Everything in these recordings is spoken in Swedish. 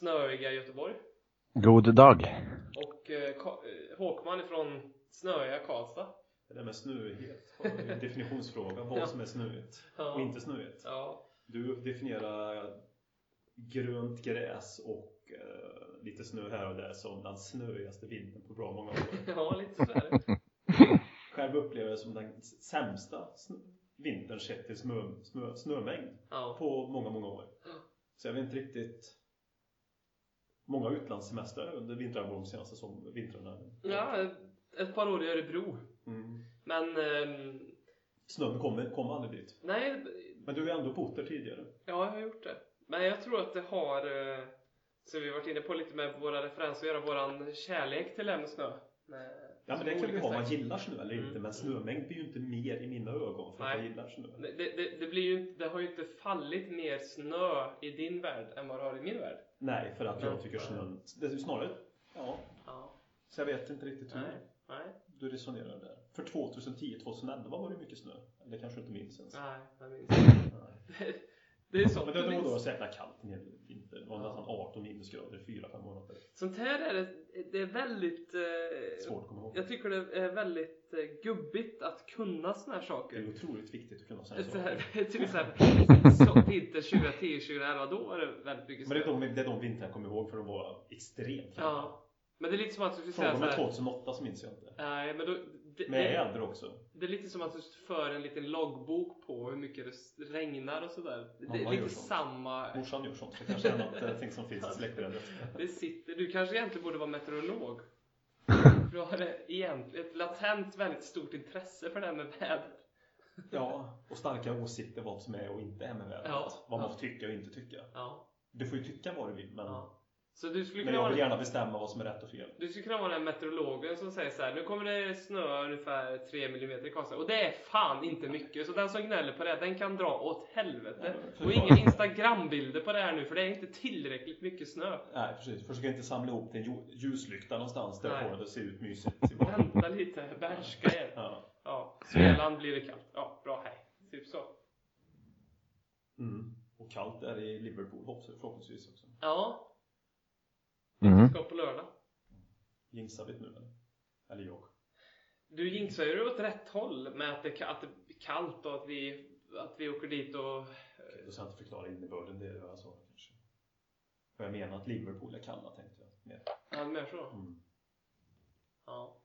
snöiga Göteborg. God dag. Och eh, Ka- eh, Håkman från snöiga Karlstad. Det där med snöighet var ju en definitionsfråga. Vad Ja. som är snöigt Ja. och inte snöigt. Ja. Du definierar grönt gräs och eh, lite snö här och där som den snöigaste vintern på bra många år. ja, lite så är det. Själv upplever jag det som den sämsta snö- vintern sett till snö, snö, snömängd Ja. på många, många år. Så jag vet inte riktigt Många utlandssemestrar under vintrarna de senaste som vintrarna. ja, ett par år i Örebro. Mm. Men ehm, Snön kom, kom aldrig dit. nej, Men du har ju ändå bott där tidigare. ja, jag har gjort det. Men jag tror att det har, eh, som vi varit inne på lite med våra referenser, att göra våran kärlek till det här med snö. Med- Ja men det kan olika ha, man gillar snö eller inte Mm. men snömängd blir ju inte mer i mina ögon för att Nej. jag gillar snö. Det, det, det, blir ju, det har ju inte fallit mer snö i din värld än vad det har i min värld. Nej, för att jag tycker snön, det är snarare, ja, Ja. så jag vet inte riktigt hur Nej. Nej. du resonerar där. För 2010-2011 var det mycket snö. Eller kanske inte minns ens. Nej, jag minns inte. Det är sånt Men det var då det så jäkla kallt en hel vinter. Det var nästan 18 minusgrader i 4-5 månader. Sånt här är det, det är väldigt... Eh, Svårt att komma ihåg. Jag tycker det är väldigt eh, gubbigt att kunna såna här Det saker. är otroligt viktigt att kunna säga Så så. här, till exempel så, vinter 2010-2011, då var det väldigt mycket Men det är de, det är de vintrar jag kommer ihåg för de var extremt kalla. Ja. Men det är lite som att du skulle säga såhär... 2008 så minns jag inte. Nej, men då... Det, det, äldre också. det är lite som att du för en liten loggbok på hur mycket det regnar och sådär. Det är lite samma... Morsan gör sånt. Det kanske är något eh, som finns i släktträdet. Det sitter, du kanske egentligen borde vara meteorolog. Du har ett latent väldigt stort intresse för det här med väder. Ja, och starka åsikter vad som är och inte är med vädret. Ja. Vad man Ja. får tycka och inte tycka. Ja. Du får ju tycka vad du vill men, ja. Så du skulle men jag vill gärna bestämma vad som är rätt och fel. Du skulle kunna vara den meteorologen som säger så här: nu kommer det snöa ungefär 3 mm i Karlstad. Och det är fan inte mycket. Så den som gnäller på det, den kan dra åt helvete. Ja, Och inga instagrambilder på det här nu, för det är inte tillräckligt mycket snö. Nej precis, försök inte samla ihop till en lju- ljuslykta någonstans där Nej. på det ser ut mysigt. Vänta lite, behärska er. Ja. Ja, Svealand blir det kallt. Ja, bra, hej. Typ så. Mm. Och kallt är det i Liverpool hoppas- förhoppningsvis också. Ja, Mm. ska på lördag. Jinxar vi nu eller? Eller jag. Du jinxar ju åt rätt håll med att det, att det är kallt och att vi, att vi åker dit och... Okej, då ska jag inte förklara innebörden, det jag sa kanske. För jag menar att Liverpool är kalla tänkte jag. Mer. Ja, mer så? Mm. Ja.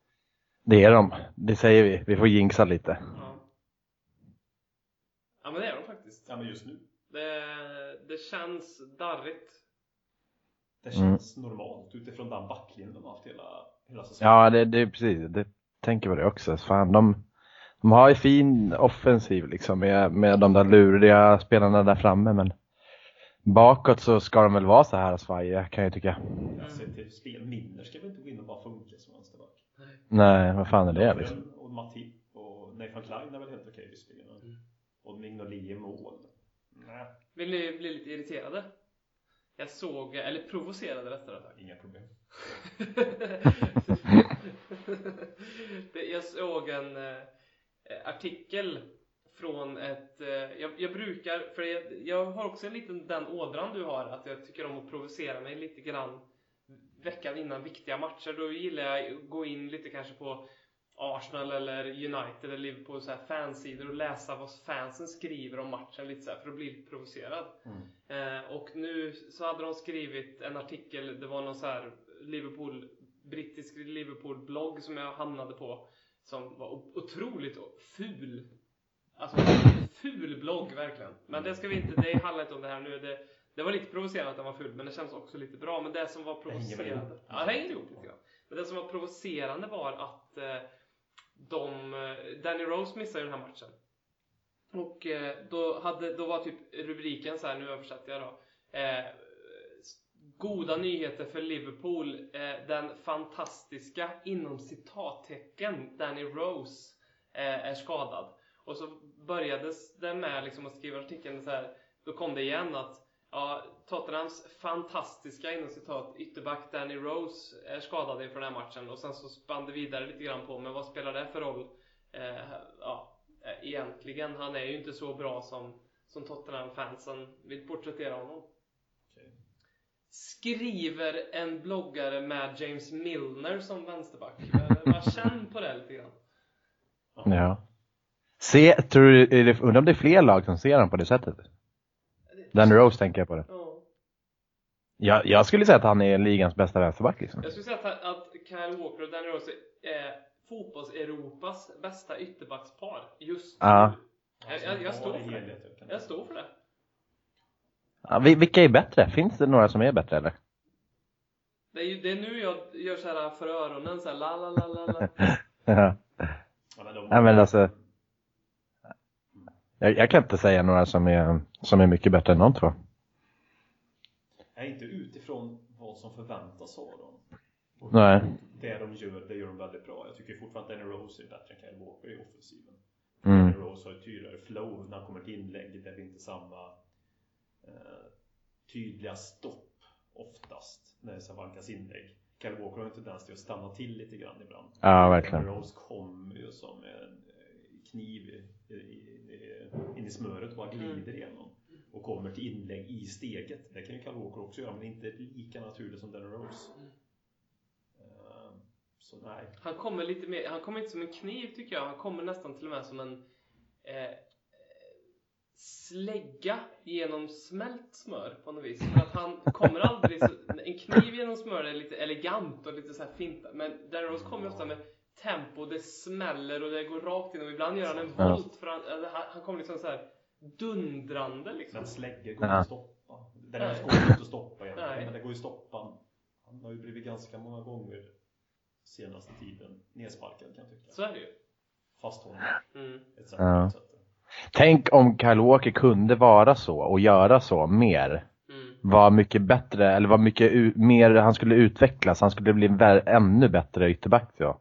Det är de. Det säger vi. Vi får jinxa lite. Ja. Ja men det är de faktiskt. Ja men just nu. Det, det känns darrigt. Det Mm. känns normalt utifrån den backlinjen de har haft hela, hela säsongen. Ja, det, det är precis. Det tänker på det också. Fan, de, de har ju fin offensiv liksom med, med de där luriga spelarna där framme. Men bakåt så ska de väl vara så här svajiga kan jag tycka. Minner ska väl inte gå in och bara funka som vänsterback. Nej, vad fan är det liksom? Och Matip och Nathan Klein är väl helt okej visserligen. Mm. Och Mignolet i mål. Nej, Vill ni bli lite irriterade? Jag såg, eller provocerade rättare sagt. inga problem. Jag såg en eh, artikel från ett... Eh, jag, jag brukar, för jag, jag har också en liten den ådran du har, att jag tycker om att provocera mig lite grann veckan innan viktiga matcher. Då gillar jag att gå in lite kanske på Arsenal eller United eller Liverpool så här fansidor och läsa vad fansen skriver om matchen lite så här, för att bli lite provocerad. Mm. Eh, och nu så hade de skrivit en artikel, det var någon så här Liverpool, brittisk Liverpool-blogg som jag hamnade på som var otroligt ful. Alltså ful blogg verkligen. Men det ska vi inte, det handlar inte om det här nu. Det, det var lite provocerande att den var ful, men det känns också lite bra. Men det som var provocerande... ihop. Ja, det hänger ihop lite grann. Men det som var provocerande var att eh, de... Eh, Danny Rose missade ju den här matchen. Och eh, då, hade, då var typ rubriken så här, nu översätter jag då. Eh, goda nyheter för Liverpool. Eh, den fantastiska, inom citattecken, Danny Rose eh, är skadad. Och så började det med liksom att skriva artikeln så här. Då kom det igen att Ja, Tottenhams fantastiska inom citat ytterback Danny Rose är skadad inför den här matchen och sen så spann det vidare lite grann på men vad spelar det för roll? Eh, ja, eh, egentligen, han är ju inte så bra som, som Tottenham-fansen vill porträttera honom. Okej. Skriver en bloggare med James Milner som vänsterback. Var känn på det lite grann. Ja. Se, tror du, undrar om det är fler lag som ser honom på det sättet? Dan Rose tänker jag på det. Ja. Jag, jag skulle säga att han är ligans bästa vänsterback liksom. Jag skulle säga att, att Kyle Walker och Danny Rose är fotbolls-Europas bästa ytterbackspar just Ja. nu. Jag, jag, jag, står Ja, för det. jag står för det. Ja, vi- vilka är bättre? Finns det några som är bättre eller? Det är, ju, det är nu jag gör så här för öronen så här la la la la la. Ja. Ja, men de, Nej, men alltså- Jag, jag kan inte säga några som är, som är mycket bättre än de två. Nej, inte utifrån vad som förväntas av dem. Och Nej. Det de gör, det gör de väldigt bra. Jag tycker fortfarande att Danny Rose är bättre än Kyle Walker i offensiven. Mm. Danny Rose har ett tydligare flow när han kommer till inlägg. Det är inte samma eh, tydliga stopp oftast när det ska vankas inlägg. Kyle Walker har en tendens till att stanna till lite grann ibland. Ja, verkligen. Danny Rose kommer ju som en eh, kniv in i smöret och bara glider igenom. Och kommer till inlägg i steget. Det kan ju Kyle Walker också göra men inte lika naturligt som Danny Rose. Eh, så nej. Han kommer lite mer, han kommer inte som en kniv tycker jag. Han kommer nästan till och med som en eh, slägga genom smält smör på något vis. För att han kommer aldrig så, en kniv genom smör är lite elegant och lite så här fint. Men Darren Rose kommer ju ofta med tempo, det smäller och det går rakt in och ibland gör han en Ja. volt för han, eller han, han kommer liksom så här dundrande liksom. Men släggor går inte att stoppa. Den här Nej. går inte att stoppa egentligen. Nej. Men det går ju att stoppa. Han har ju blivit ganska många gånger senaste tiden nedsparkad kan jag tycka. Så är det ju. Fasthållen. Mm. Etc. Ja. etc. Tänk om Kyle Walker kunde vara så och göra så mer. Mm. Var mycket bättre, eller var mycket mer, han skulle utvecklas, han skulle bli ännu bättre ytterback så. Mm.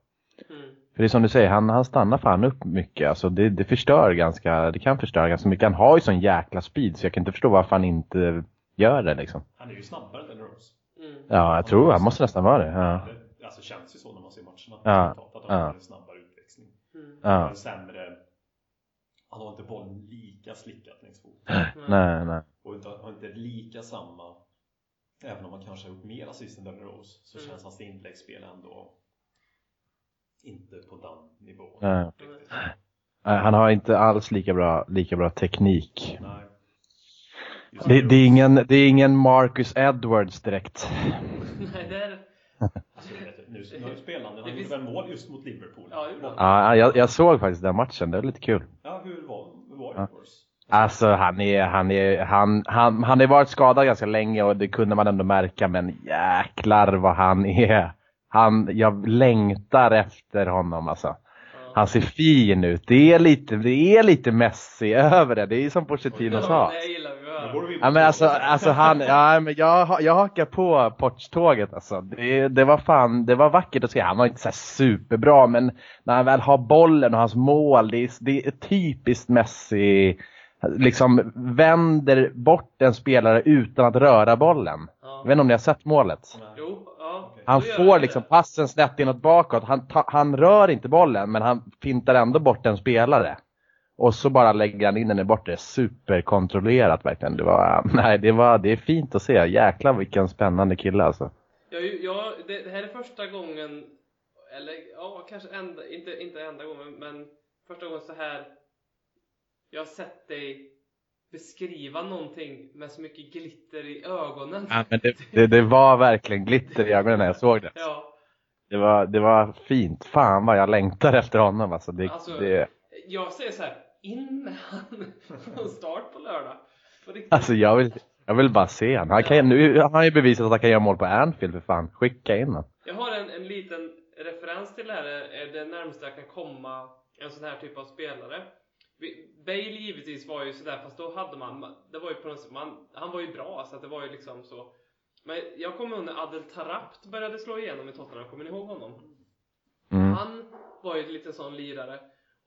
För det är som du säger, han, han stannar fan upp mycket. Alltså det, det förstör ganska, det kan förstöra ganska mycket. Han har ju sån jäkla speed så jag kan inte förstå varför han inte gör det liksom. Han är ju snabbare än Rose. Mm. Ja, jag tror han måste nästan vara det. Ja. Det alltså, känns ju så när man ser matcherna. Ja. Att han Ja. har en snabbare utväxling. Mm. Ja. Han är sämre. Han har inte bollen lika slickat längs foten. Nej, nej. Och inte, har inte lika samma Även om han kanske har gjort mer assist än Rose så Mm. känns hans inläggsspel ändå inte på den nivån. Nej. Nej, Han har inte alls lika bra, lika bra teknik. Det, det, är ingen, det är ingen Marcus Edwards direkt. Nej, det är... alltså, nu, nu spelar han, Det han gjorde väl mål just mot Liverpool? Ja. Ja, jag, jag såg faktiskt den matchen, det var lite kul. Ja, hur var, hur var Ja. Edwards? Alltså han är, han är, han, han, han har varit skadad ganska länge och det kunde man ändå märka men jäklar vad han är. Han, jag längtar efter honom alltså. Han ser fin ut. Det är lite, det är lite Messi över det. Det är som Pochettino sa. Ja men alltså, alltså han, ja men jag, jag hakar på Poch-tåget alltså. Det, det var fan, det var vackert att se. Han var inte så här superbra men när han väl har bollen och hans mål, det är, det är typiskt Messi. Liksom vänder bort en spelare utan att röra bollen. Ja. Jag vet inte om ni har sett målet? Jo. Han får liksom passen snett inåt bakåt. Han, ta, han rör inte bollen men han fintar ändå bort en spelare. Och så bara lägger han in den i bortre. Superkontrollerat verkligen. Det var, nej det var, det är fint att se. Jäklar vilken spännande kille alltså. Jag, jag, det, det här är första gången, eller ja, kanske enda, inte, inte enda gången, men första gången så här jag har sett dig beskriva någonting med så mycket glitter i ögonen. Ja, men det, det, det var verkligen glitter i ögonen när jag såg det. Ja, Det var, det var fint. Fan vad jag längtar efter honom alltså. Det, Alltså- det, jag säger så här, in med han från start på lördag. På alltså jag vill, jag vill bara se honom. Han, kan, nu, han har ju bevisat att han kan göra mål på Anfield för fan. Skicka in honom. Jag har en, en liten referens till det här, är det närmaste jag kan komma en sån här typ av spelare. Bale givetvis var ju sådär, fast då hade man, det var ju på något sätt, man, han var ju bra så att det var ju liksom så. Men jag kommer ihåg när Adel Tarabt började slå igenom i Tottenham, kommer ni ihåg honom? Mm. Han var ju lite sån lirare.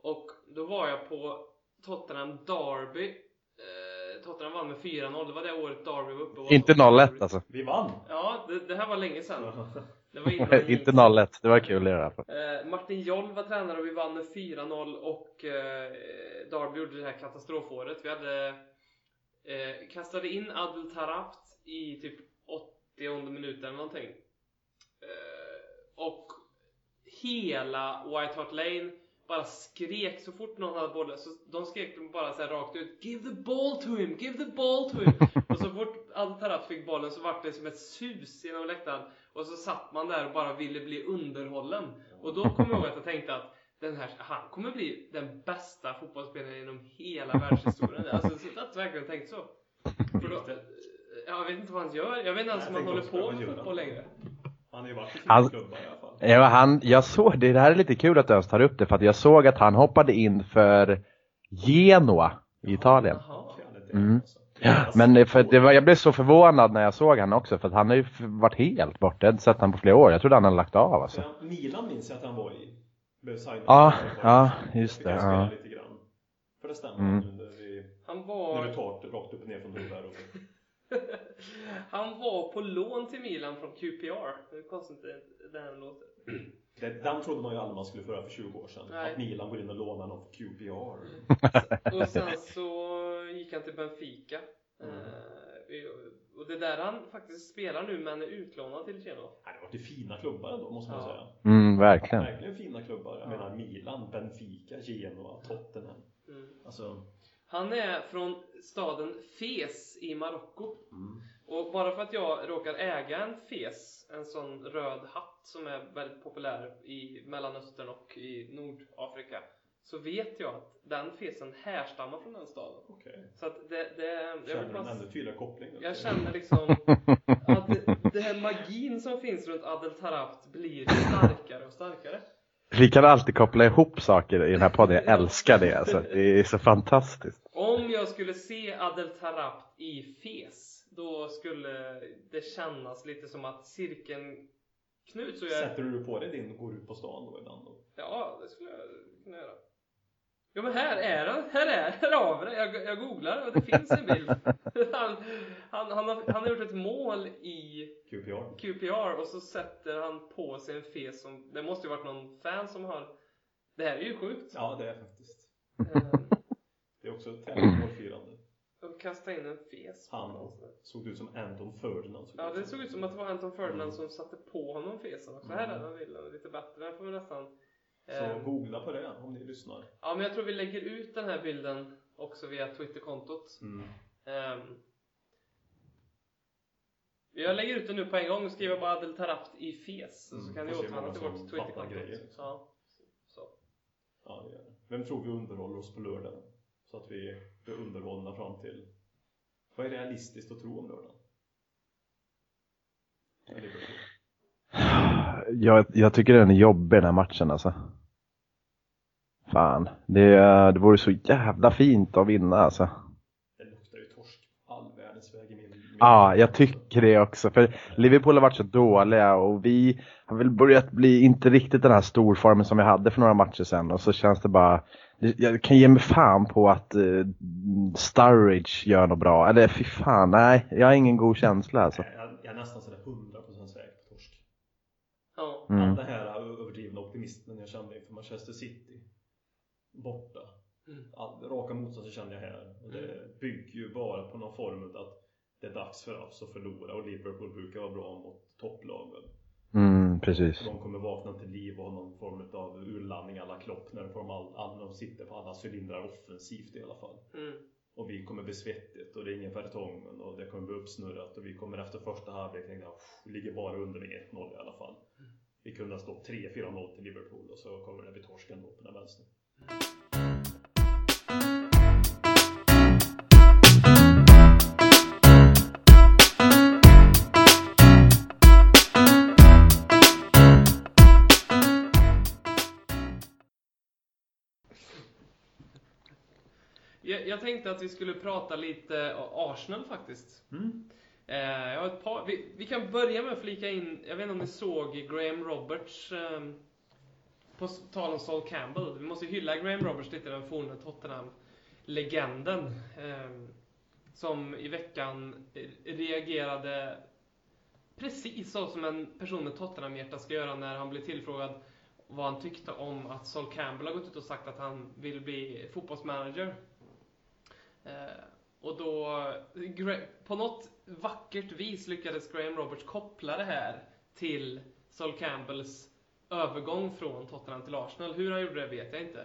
Och då var jag på Tottenham Derby. Eh, Tottenham vann med 4-0. Det var det året Derby var uppe. och var Inte så 0-1 alltså. Vi vann! Ja, det, det här var länge sedan. Det var innan Inte 0-1, det var kul i alla fall. Eh, Martin Joll var tränare och vi vann med 4-0 och eh, Derby gjorde det här katastrofåret. Vi hade eh, kastade in Adel Tarabt i typ 80 minuten eller någonting. Eh, och hela White Hart Lane bara skrek så fort någon hade bollen. Så de skrek bara så här rakt ut Give the ball to him! Give the ball to him! och så fort Adel Tarabt fick bollen så var det som ett sus genom läktaren. Och så satt man där och bara ville bli underhållen. Och då kom jag ihåg att jag tänkte att den här, han kommer bli den bästa fotbollsspelaren inom hela världshistorien. Alltså så jag har verkligen tänkt så. För då, jag vet inte vad han gör. Jag vet inte ens om han håller tänkte på med fotboll längre. Han har ju varit i Han- klubbar i alla fall. Ja, han, jag såg det, det här är lite kul att du ens tar upp det för att jag såg att han hoppade in för Genoa i Italien. Jaha. Är Mm. Ja, men det, för det var, jag blev så förvånad när jag såg han också för att han har ju varit helt borta. Jag har inte sett han på flera år. Jag trodde han hade lagt av alltså. Ja, Milan minns jag att han var i. Blev. Ja, ja, just det, ja. lite grann. För det stämmer Mm. när, vi, Han när du var, tar rakt upp och ner från huvudet. Och, han var på lån till Milan från QPR. Det är konstigt det- det här låter. Det, den trodde man ju aldrig man skulle föra för 20 år sedan. Nej. Att Milan går in och lånar någon QPR. Och sen så gick han till Benfica. Mm. Eh, och det är där han faktiskt spelar nu men är utlånad till Genoa. Det var till fina klubbar ändå måste man Ja. säga. Mm, verkligen. Verkligen fina klubbar. Jag Ja. menar Milan, Benfica, Genoa, Tottenham. Mm. Alltså, Han är från staden Fes i Marocko. mm. Och bara för att jag råkar äga en fes, en sån röd hatt som är väldigt populär i Mellanöstern och i Nordafrika, så vet jag att den fesen härstammar från den staden. okej. Så att det, det jag Känner vill du en ännu tydligare koppling? då? jag känner liksom att det, det här magin som finns runt Adel Tarabt blir starkare och starkare. Vi kan alltid koppla ihop saker i den här podden. Jag älskar det alltså. Det är så fantastiskt. Om jag skulle se Adel Tarabt i fes, då skulle det kännas lite som att cirkeln knuts och jag Sätter du på dig din och går ut på stan då ibland? Då? Ja, det skulle jag kunna göra. Ja men här är den, här är här har vi det. Jag, jag googlar och det finns en bild. Han, han, han, har, han har gjort ett mål i QPR? QPR och så sätter han på sig en fes som, det måste ju varit någon fan som har Det här är ju sjukt. Ja, det är faktiskt. Ehm, Det är också ett tävlingsmålfirande. Och kasta in en fes. på Han någonstans. såg ut som Anton Ferdinand. Ja, det såg ut som att det var Anton Ferdinand Mm. som satte på honom fesen också. Här är den bilden, lite bättre. Den får vi nästan... Så ehm, googla på det om ni lyssnar. Ja, men jag tror vi lägger ut den här bilden också via Twitterkontot. Mm. Um, jag lägger ut den nu på en gång och skriver bara Adel Tarabt i fes. Mm, så kan ni får se återvända många till som vårt fattar Twitterkonto. grejer. Ja, så. Ja, det gör det. Vem tror vi underhåller oss på lördag? Så att vi blir underhållna fram till... Vad är realistiskt att tro om lördagen? Jag, jag tycker den är jobbig den här matchen alltså. Fan, det, det vore så jävla fint att vinna alltså. Det luktar ju torsk all världens väg i min... min Ja, jag tycker det också. För Liverpool har varit så dåliga och vi har väl börjat bli inte riktigt den här storformen som vi hade för några matcher sedan. Och så känns det bara, jag kan ge mig fan på att uh, Sturridge gör något bra. Eller fy fan, nej, jag har ingen god känsla alltså. Jag, jag är nästan sådär 100% säker på torsk. Ja. Mm. All den här överdrivna optimismen jag kände inför Manchester City. Borta. Mm. All, raka motsatsen känner jag här. Och det bygger ju bara på någon form av att det är dags för oss att förlora och Liverpool brukar vara bra mot topplagen. Mm, precis. De kommer vakna till liv och ha någon form av urladdning alla klock när de, all, all, de sitter på alla cylindrar offensivt i alla fall. Mm. Och vi kommer bli svettigt och det är ingen Vertongen och det kommer bli uppsnurrat och vi kommer efter första halvlek tänka "Pff, vi ligger bara under med 1-0 i alla fall. Vi kunde ha stått 3-4-0 till Liverpool och så kommer det bli torsk ändå på den vänster. Jag, tänkte att vi skulle prata lite Arsenal faktiskt. Mm. Eh, jag har ett par, vi, vi kan börja med att flika in, jag vet inte om ni såg Graham Roberts ehm, på tal om Sol Campbell. Vi måste hylla Graham Roberts lite, den forna Tottenham-legenden. ehm, som i veckan reagerade precis så som en person med Tottenham-hjärta ska göra när han blir tillfrågad vad han tyckte om att Sol Campbell har gått ut och sagt att han vill bli fotbollsmanager. Eh, och då, på något vackert vis lyckades Graham Roberts koppla det här till Sol Campbells övergång från Tottenham till Arsenal. Hur han gjorde det vet jag inte.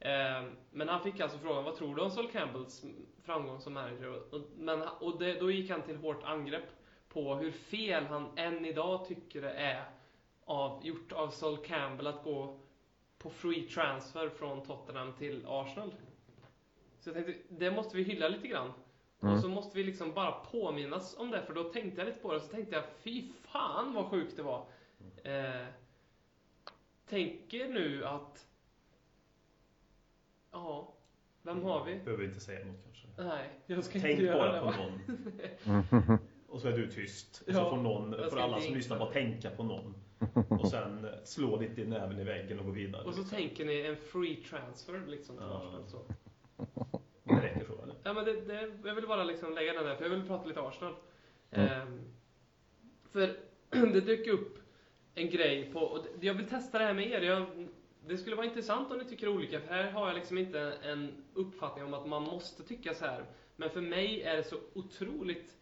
Eh, men han fick alltså frågan, vad tror du om Sol Campbells framgång som manager? Och- Men, och det, då gick han till hårt angrepp på hur fel han än idag tycker det är av, gjort av Sol Campbell att gå på free transfer från Tottenham till Arsenal. Så jag tänkte, det måste vi hylla lite grann. Mm. Och så måste vi liksom bara påminnas om det, för då tänkte jag lite på det, och så tänkte jag, fy fan vad sjukt det var. Eh, tänker nu att, ja, vem har vi? Behöver inte säga något kanske. Nej, jag ska Tänk inte göra bara det. på va? någon. Och så är du tyst. Och så får, någon, får alla som lyssnar bara tänka på någon. Och sen slå lite i näven i väggen och gå vidare. Och så liksom. tänker ni en free transfer liksom till Ja. Arsenal. Så. Det räcker så eller? Ja, men det, det, jag vill bara liksom lägga den där, för jag vill prata lite Arsenal. Mm. Ehm, för det dök upp en grej på, och jag vill testa det här med er. Jag, det skulle vara intressant om ni tycker olika, för här har jag liksom inte en uppfattning om att man måste tycka så här. Men för mig är det så otroligt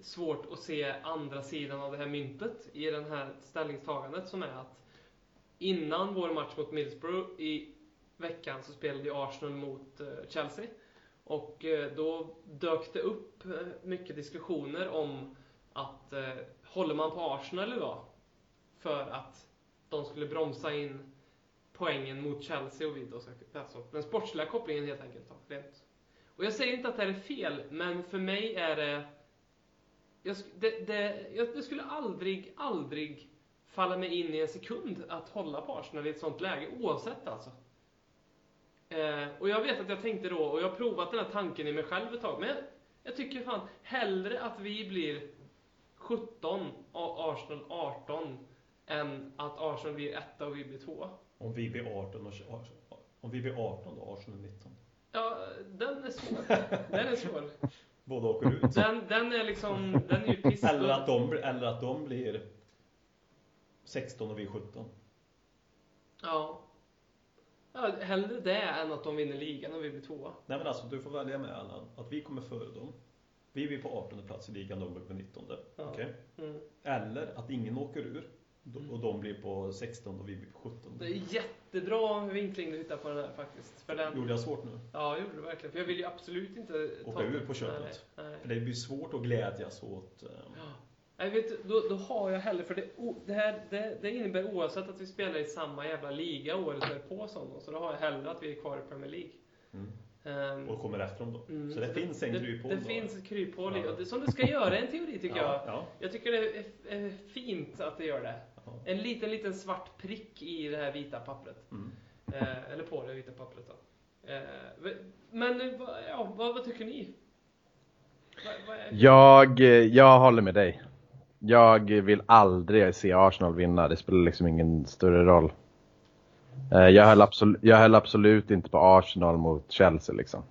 svårt att se andra sidan av det här myntet i det här ställningstagandet som är att innan vår match mot Middlesbrough i veckan så spelade ju Arsenal mot eh, Chelsea. Och eh, då dök det upp eh, mycket diskussioner om att eh, håller man på Arsenal idag för att de skulle bromsa in poängen mot Chelsea och vid. Alltså, den sportsliga kopplingen helt enkelt. Då, rent. Och jag säger inte att det här är fel, men för mig är det... Jag, det, det, jag, det skulle aldrig, aldrig falla mig in i en sekund att hålla på Arsenal i ett sånt läge, oavsett alltså. Eh, och jag vet att jag tänkte då, och jag har provat den här tanken i mig själv ett tag, men jag, jag tycker fan hellre att vi blir 17 och Arsenal 18 än att Arsenal blir etta och vi blir tvåa. Om vi blir 18 och om vi blir 18 då Arsenal 19. Ja, den är svår. Den är svår. Båda åker ut. Den, den är liksom, den är ju piss. Eller att, de, eller att de blir 16 och vi 17. Ja. Ja. Hellre det än att de vinner ligan och vi blir tvåa. Nej men alltså du får välja med Allan. Att vi kommer före dem. Vi blir på 18 plats i ligan, de blir på 19. Ja. Okej? Mm. Eller att ingen åker ur. då- Och de blir på 16 och vi blir på 17. Det är jättebra vinkling du hittar på den här faktiskt. För den, Gjorde jag svårt nu? ja, jag gjorde det verkligen. För jag vill ju absolut inte Åka ur på köpet. Nej, nej. För det blir svårt att glädjas åt... eh, Ja. Jag vet, då, då har jag hellre, för det, det, här, det, det innebär oavsett att vi spelar i samma jävla liga året därpå som dem, så då har jag hellre att vi är kvar i Premier League. Mm. Ehm, Och kommer efter dem då. mm, Så det finns en det, kryphål Det då. finns ett kryphål Ja. det, som det ska göra i en teori tycker jag. ja, ja, Jag tycker det är, är fint att det gör det. ja. En liten, liten svart prick i det här vita pappret. Mm. Eh, eller på det vita pappret då. Eh, men eh, vad- ja, vad, vad tycker ni? Vad, vad är, Jag, jag håller med dig. Jag vill aldrig se Arsenal vinna, det spelar liksom ingen större roll. Eh, jag höll, absolut, jag höll absolut inte på Arsenal mot Chelsea liksom.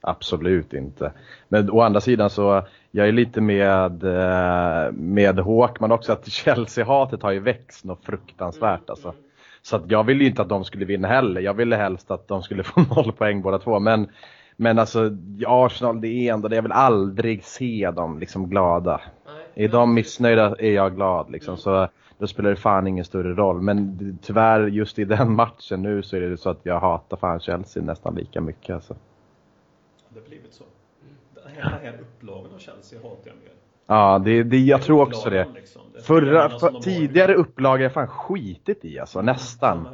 Absolut inte. Men å andra sidan så, jag är lite med, eh, med Håkman också att Chelsea-hatet har ju växt något fruktansvärt alltså. Så att jag ville ju inte att de skulle vinna heller. Jag ville helst att de skulle få noll poäng båda två. Men, men alltså Arsenal, det är ändå det. Jag vill aldrig se dem liksom glada. Är de missnöjda är jag glad liksom. Mm. Så då spelar det fan ingen större roll. Men tyvärr just i den matchen nu så är det så att jag hatar fan Chelsea nästan lika mycket alltså. Det har blivit så. Den här, den här upplagan av Chelsea hatar jag mer. Ja, det, det, jag tror också det. Liksom. Det Förra, för, tidigare upplagor har jag fan skitit i alltså, nästan.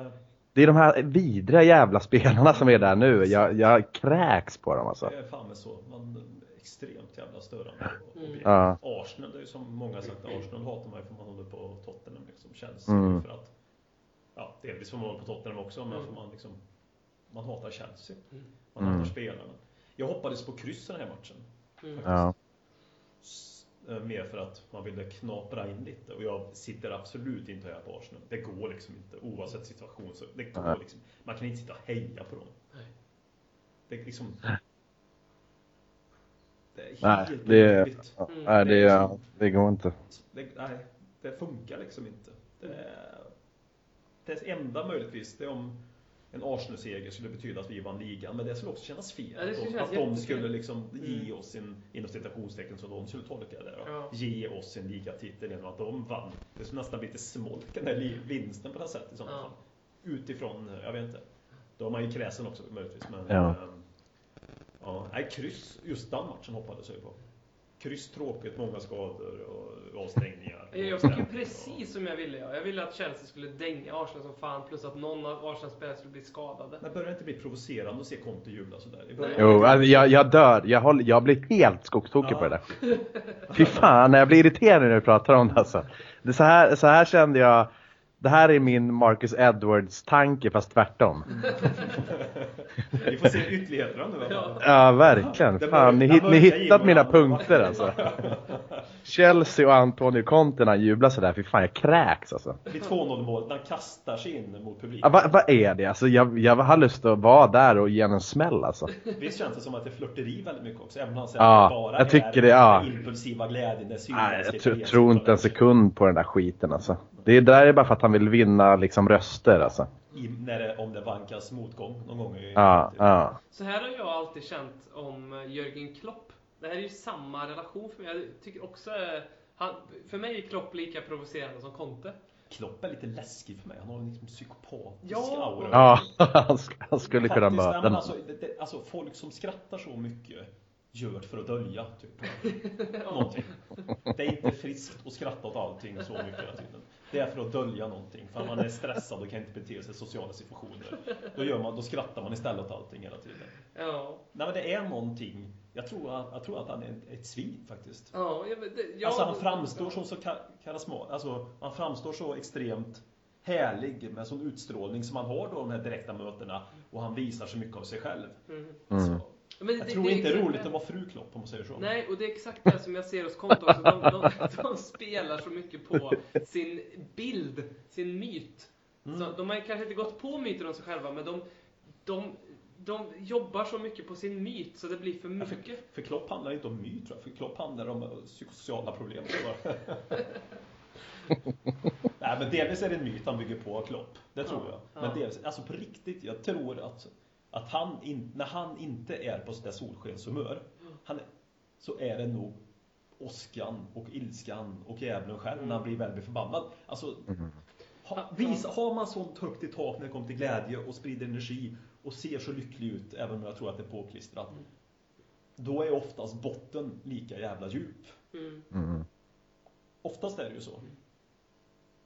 Det är de här vidriga jävla spelarna som är där nu. Jag, jag kräks på dem alltså. Det är fan så. Man extremt jävla störande. Och, Mm. Ja. Arsenal, det är ju som många sagt, Arsenal hatar man ju för man håller på Tottenham liksom. Chelsea Mm. för att, ja delvis för man håller på Tottenham också, men Mm. för man liksom, man hatar Chelsea. Mm. Man Mm. hatar spelarna. Jag hoppades på kryss den här matchen. Mm. Ja. Eh, Mer för att man ville knapra in lite och jag sitter absolut inte hejar på Arsenal. Det går liksom inte oavsett situation. Så det går liksom, man kan inte sitta och heja på dem. Nej. Det är liksom... Det är Nej, helt det, orimligt. nej, det, det går inte. Det, nej, det funkar liksom inte. Det, det enda möjligtvis, det är om en Arsenal-seger skulle betyda att vi vann ligan, men det skulle också kännas fel. Ja, att kännas att de skulle liksom ge Mm. oss sin, inom citationstecken som de skulle tolka det Ja. ge oss sin ligatitel genom att de vann. Det skulle nästan bli lite smolk den där vinsten på något sätt i sådana Ja. fall. Utifrån, jag vet inte. Då har man ju kräsen också möjligtvis. Men, Ja. ehm, ja, nej, kryss, just den matchen hoppades jag på. Kryss tråkigt, många skador och avstängningar. Jag fick ju precis som jag ville. ja. Jag ville att Chelsea skulle dänga Arsenal som fan plus att någon av Arsenal-spelare skulle bli skadade. Men börjar det inte bli provocerande att se Conte jubla sådär? Jo, alltså, jag, jag dör. Jag, håller, jag blir helt skogstokig på det där. Fy fan, jag blir irriterad när du pratar om det alltså. Det så, här, så här kände jag. Det här är min Marcus Edwards-tanke fast tvärtom. Vi får se ytterligheterna nu. Ja. va? Ja, verkligen. Fan, ni, hit, ni hittat mina punkter alltså. Chelsea och Antonio Conte när han jublar sådär, fy fan jag kräks alltså. Vid 2-0 målet han kastar sig in mot Ja, publiken. vad, vad är det? Alltså, jag, jag har lust att vara där och ge en smäll alltså. Visst känns det som att det är flörteri väldigt mycket också? Även om han säger Ja, bara jag tycker är det, ja. impulsiva glädjen, Nej, jag tror inte en sekund på den där skiten alltså. Det är där är bara för att han vill vinna liksom röster alltså. I, när det, om det vankas motgång någon gång i Ja, ja. Så här har jag alltid känt om eh, Jörgen Klopp. Det här är ju samma relation för mig. Jag tycker också... eh, Han, för mig är Klopp lika provocerande som Conte. Klopp är lite läskig för mig. Han har en liksom psykopatisk Ja. aura. Ja, han, han skulle kunna möta men någon. alltså, det, det, alltså folk som skrattar så mycket gör för att dölja typ. någonting. Det är inte friskt att skratta åt allting så mycket hela tiden. Det är för att dölja någonting. För man är stressad och kan inte bete sig i sociala situationer. Då, gör man, då skrattar man istället åt allting hela tiden. Ja. Nej men det är någonting. Jag tror, att- jag tror att han är ett, ett svin faktiskt. Ja, det, ja, alltså han framstår som så ka- karisma, alltså han framstår så extremt härlig med sån utstrålning som han har då de här direkta mötena och han visar så mycket av sig själv. Mm. Mm. Så, Men jag det- tror det inte det är roligt det. att vara fru Klopp om man säger så. Nej, och det är exakt det som jag ser hos Conte också. De, de, de spelar så mycket på sin bild, sin myt. Mm. Så de har kanske inte gått på myten om sig själva, men de, de, de jobbar så mycket på sin myt så det blir för Ja, för, mycket. för Klopp handlar inte om myt tror jag, för Klopp handlar om eh, psykosociala problem. Nej men delvis är det en myt han bygger på Klopp, det tror Ja, jag. Men ja. delvis, alltså på riktigt, jag tror att, att han in, när han inte är på sådär solskenshumör, han, så är det nog åskan och ilskan och djävulen själv när han blir väldigt förbannad. Alltså, ha, visa, har man sånt högt i tak när det kommer till glädje och sprider energi och ser så lycklig ut, även om jag tror att det är påklistrat. Då är oftast botten lika jävla djup. Mm, Mm. Oftast är det ju så.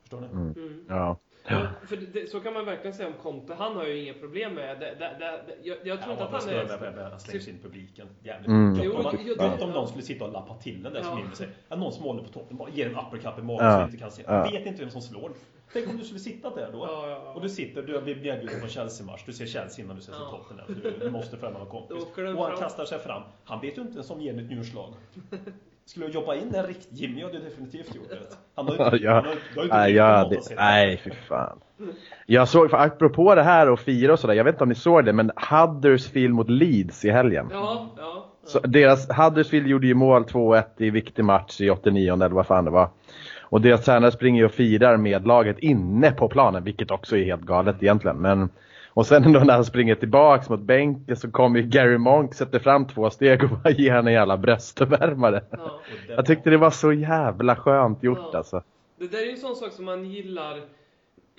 Förstår ni? Mm. mm. Ja. Ja, för det, det, så kan man verkligen säga om Conte. Han har ju inga problem med det. det, det, det jag, jag tror inte att han är... Han slängs in i publiken. Jävligt Mm. Jo, om, man, jo, gott det- om någon skulle sitta och lappa till den där som Ja. inne sig. Att någon som håller på toppen bara ger en uppercut i magen Ja. så vi inte kan se. Ja. Vet inte vem som slår. Tänk om du skulle sitta där då. Ja, ja, ja. Och du sitter, du blivit erbjuden på Chelsea-match. Du ser Chelsea innan du ser Ja. toppen. där. Du, du måste följa med någon kompis. Och han fram. kastar sig fram. Han vet ju inte ens om ger ett njurslag. Skulle jag jobba in en rikt Jimmy hade definitivt gjort det. Han har ju inte, Ja, han har, du har inte Nej, jag nej, fy fan. Jag såg, för apropå det här och fira och sådär, jag vet inte om ni såg det, men Huddersfield mot Leeds i helgen. Ja, ja. ja. Så deras, Huddersfield gjorde ju mål 2-1 i viktig match i 89 eller vad fan det var. Och deras tränare springer ju och firar med laget inne på planen, vilket också är helt galet egentligen. Men, och sen då när han springer tillbaks mot bänken så kommer ju Gary Monk, sätter fram två steg och bara ger henne en jävla bröstvärmare. ja. Jag tyckte det var så jävla skönt gjort Ja. alltså. Det där är ju en sån sak som man gillar.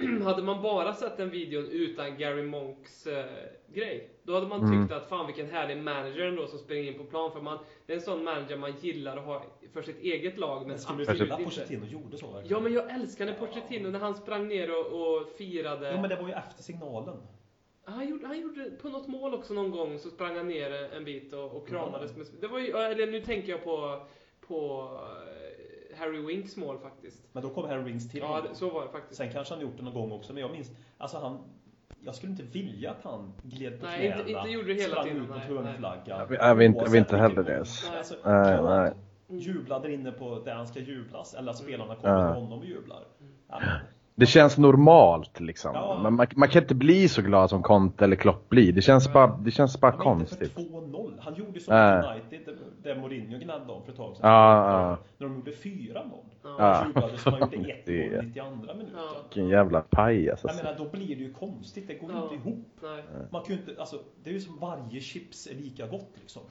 hade man bara sett den videon utan Gary Monks eh, grej, då hade man Mm. tyckt att fan vilken härlig manager ändå som springer in på plan. För man, det är en sån manager man gillar att ha för sitt eget lag, men Men skulle du absolut gilla inte. Pochettino gjorde så verkligen? Ja, men jag älskar när Pochettino, när han sprang ner och, och firade. Jo men det var ju efter signalen. Han gjorde, han gjorde på något mål också någon gång, så sprang han ner en bit och, och kramades med... Det var ju, eller nu tänker jag på, på eh, Harry Winks mål faktiskt. Men då kom Harry Wings till. Ja, det, så var det faktiskt. Sen kanske han gjort det någon gång också, men jag minns, alltså han, jag skulle inte vilja att han gled på Nej, inte- knäna, inte gjorde det hela tiden, ut mot nej, nej. hörnflagga. Jag vill- inte- inte heller det. Alltså, Nej, nej. han jubla där inne på där han ska jublas, eller att spelarna kommer Ja. till honom och jublar. Ja, men Det känns normalt liksom. Ja. Men man, man kan inte bli så glad som Conte eller Klopp blir. Det känns bara, det känns bara inte konstigt. 2-0. Han gjorde som mot United, där Mourinho gnällde om för ett tag sedan. Ja, ja. När de gjorde 4-0. Ja. Han jublade som han gjorde 1-0 Det- i 92 minuten. Ja. Vilken jävla pajas Jag alltså. menar, då blir det ju konstigt. Det går Ja. inte ihop. Nej. Man kan ju inte, alltså, det är ju som varje chips är lika gott liksom.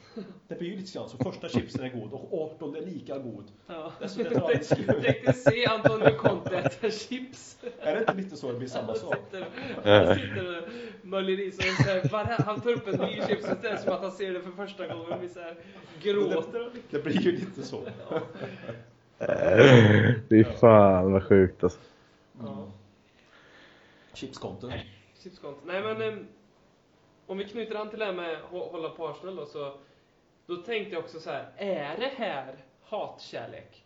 Det blir ju lite grann så. Första chipsen är god och 18 är lika god. Ja. Alltså, det tar aldrig slut. Tänk dig se Antonio Conte äta chips. Är det inte lite så det blir samma sak? sitter, han sitter och möljer i sig. och så här, bara- Han tar upp en ny chips och det är som att han ser det för första gången. Och blir så här, gråter. Det blir ju lite så. Fy fan vad sjukt alltså. Ja. Chipskonton. Chipskonto. Nej men em, om vi knyter an till det här med att hå- hålla på Arsenal då så då tänkte jag också så här, är det här hatkärlek?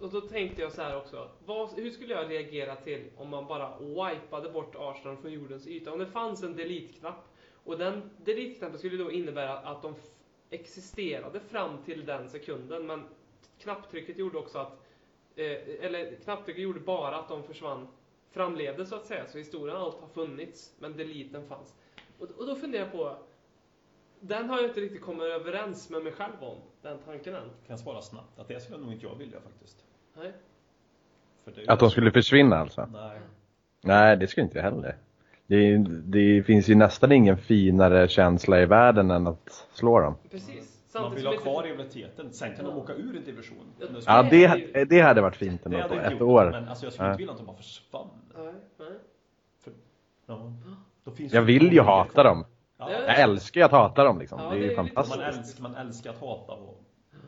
Och då tänkte jag så här också, vad, hur skulle jag reagera till om man bara wipade bort Arsenal från jordens yta? Om det fanns en delete-knapp och den delete-knappen skulle då innebära att de existerade fram till den sekunden men knapptrycket gjorde också att eh, eller knapptrycket gjorde bara att de försvann framlevde så att säga. Så historien allt har funnits, men deleten fanns. Och, och då funderar jag på, den har jag inte riktigt kommit överens med mig själv om, den tanken än. Kan jag svara snabbt? Att det skulle nog inte jag vilja faktiskt. Nej. För Att de skulle försvinna alltså? Nej. Nej, det skulle inte jag heller. Det, det finns ju nästan ingen finare känsla i världen än att slå dem. Precis. Man Samtidigt vill som ha kvar rivaliteten. Sen kan de Ja. åka ur en division. Ja, det Ja, det, det hade varit fint det ändå. På ett år. Men alltså, jag skulle Ja. inte vilja att de bara försvann. Nej, nej. Ja. Då finns Jag vill ju hata kvar. dem. Ja. Ja. Jag älskar att hata dem liksom. Ja, det är det ju är fantastiskt. Man älskar, man älskar att hata och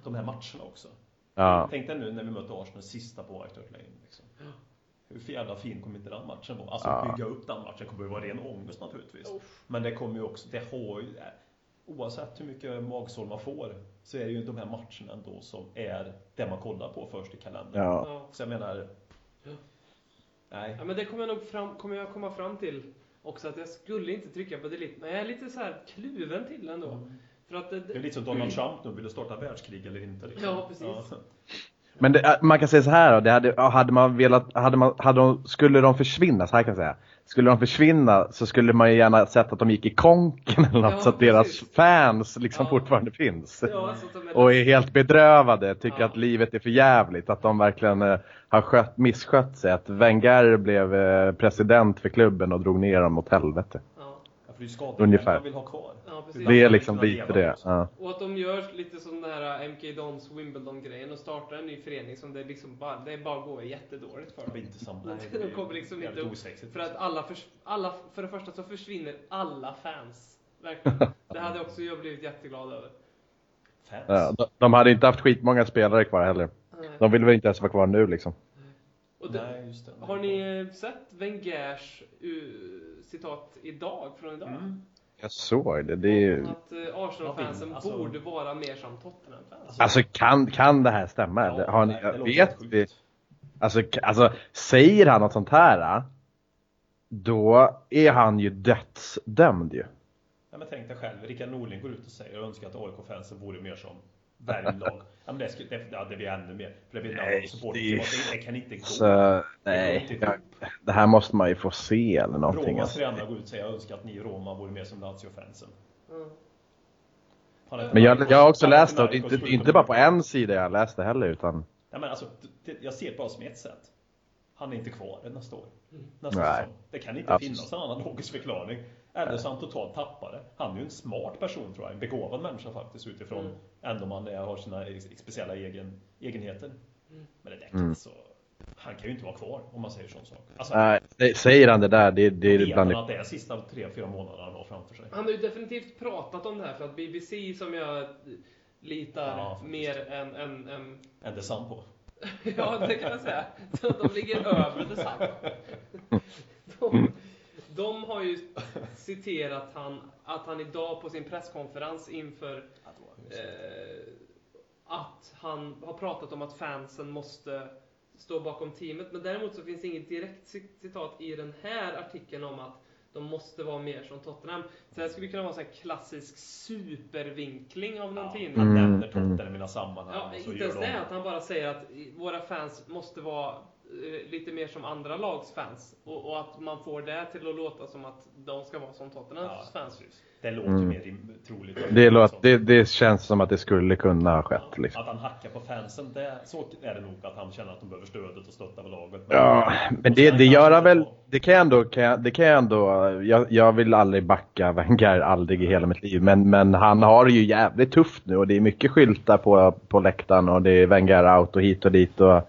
de här matcherna också. Ja. Tänk dig nu när vi mötte Arsenal sista på White Hart Lane. Liksom. Hur för jävla fin kommer inte den matchen vara? Alltså Ja. bygga upp den matchen kommer ju vara ren ångest naturligtvis. Uff. Men det kommer ju också, det har ju, oavsett hur mycket magsår man får så är det ju de här matcherna ändå som är det man kollar på först i kalendern. Ja. Ja. Så jag menar, Ja. nej. ja, men det kommer jag nog fram, kommer jag komma fram till också att jag skulle inte trycka på delete, men jag är lite så här kluven till ändå. För att det, Det är lite som Donald Trump nu, vill du starta världskrig eller inte? Liksom. Ja, precis. Men det, äh, man kan säga så här då, det hade, hade man velat, hade man, hade de, skulle de försvinna, så här kan jag säga. Skulle de försvinna så skulle man ju gärna sett att de gick i konken eller något Ja, så att deras fans liksom Ja. fortfarande finns. ja, är Och är helt bedrövade, tycker att livet är för jävligt, att de verkligen eh, har skött, misskött sig. Att Wenger blev eh, president för klubben och drog ner dem åt helvete. För det är skador Ungefär. man vill ha kvar. ja, precis. Det är liksom lite det. Ja. Och att de gör lite som den här MK Dons Wimbledon-grejen och startar en ny förening som det liksom bara, det bara går jättedåligt för Det blir dem. inte samma. Nej, de kommer liksom inte upp. osexigt. För att alla, förs- alla, för det första så försvinner alla fans. Verkligen. Det hade också jag blivit jätteglad över. Fans. Ja, de, de hade inte haft skitmånga spelare kvar heller. De vill väl inte ens vara kvar nu liksom. Och det, Nej, just det. har ni eh, sett Wengers uh, citat idag, från idag? Mm. Jag såg det. det är ju... Att uh, Arsenal-fansen Alltså- borde vara mer som Tottenham-fans. Alltså kan, kan det här stämma Ja? Har ni, det vet vi? Alltså, alltså, säger han något sånt här, då är han ju dödsdömd ju. Ja, men tänk dig själv, Rickard Norling går ut och säger jag önskar att AIK-fansen vore mer som Värmlag. ja, men det, skulle, det, ja, det blir ännu mer. För det blir Nej, det- Det, det kan inte gå. Så, nej. Jag, det här måste man ju få se eller någonting. Romas Alltså. tränare går ut och säger jag önskar att ni i Roma vore mer som Lazio-fansen. Mm. Men jag, jag har också läst det, inte, inte bara på en sida jag läste heller, utan Ja, men alltså, det, jag ser det bara som ett sätt. Han är inte kvar nästa år. Nästa Nej. säsong. Det kan inte Absolut. finnas en annan logisk förklaring. Eller så han totalt tappade. Han är ju en smart person tror jag. En begåvad människa faktiskt utifrån Mm. ändå man är, har sina speciella egen, egenheter. Men det där Mm. alltså, han kan ju inte vara kvar om man säger sån sak. Alltså, nej, det- säger han det där, det, det vet är bland han att det är sista tre, fyra månaderna han har framför sig. Han har ju definitivt pratat om det här för att BBC som jag litar Ja, mer än, än, än En detsamma på. Ja, det kan man säga. De, ligger över detsamma. De, de har ju citerat han, att han idag på sin presskonferens inför eh, att han har pratat om att fansen måste stå bakom teamet. Men däremot så finns inget direkt ci- citat i den här artikeln om att de måste vara mer som Tottenham. Så det skulle kunna vara en sån här klassisk supervinkling av någon Ja, tidning. han nämner. Tottenham i mina sammanhang. Ja, inte ens de- det, att han bara säger att våra fans måste vara lite mer som andra lags fans. Och, och att man får det till att låta som att de ska vara som Tottenhams Ja, fans. Det låter Mm. mer troligt. Det, låter, det, det känns som att det skulle kunna ha skett. Liksom. Att han hackar på fansen, det, så är det nog att han känner att de behöver stödet och stötta av laget. Men- Ja, men det, det gör han väl. Det kan jag ändå, kan jag, det kan jag ändå, jag, jag vill aldrig backa Wenger, aldrig i hela mitt liv. Men, men han har det ju jävligt tufft nu och det är mycket skyltar på, på läktaren och det är Wenger out och hit och dit. Och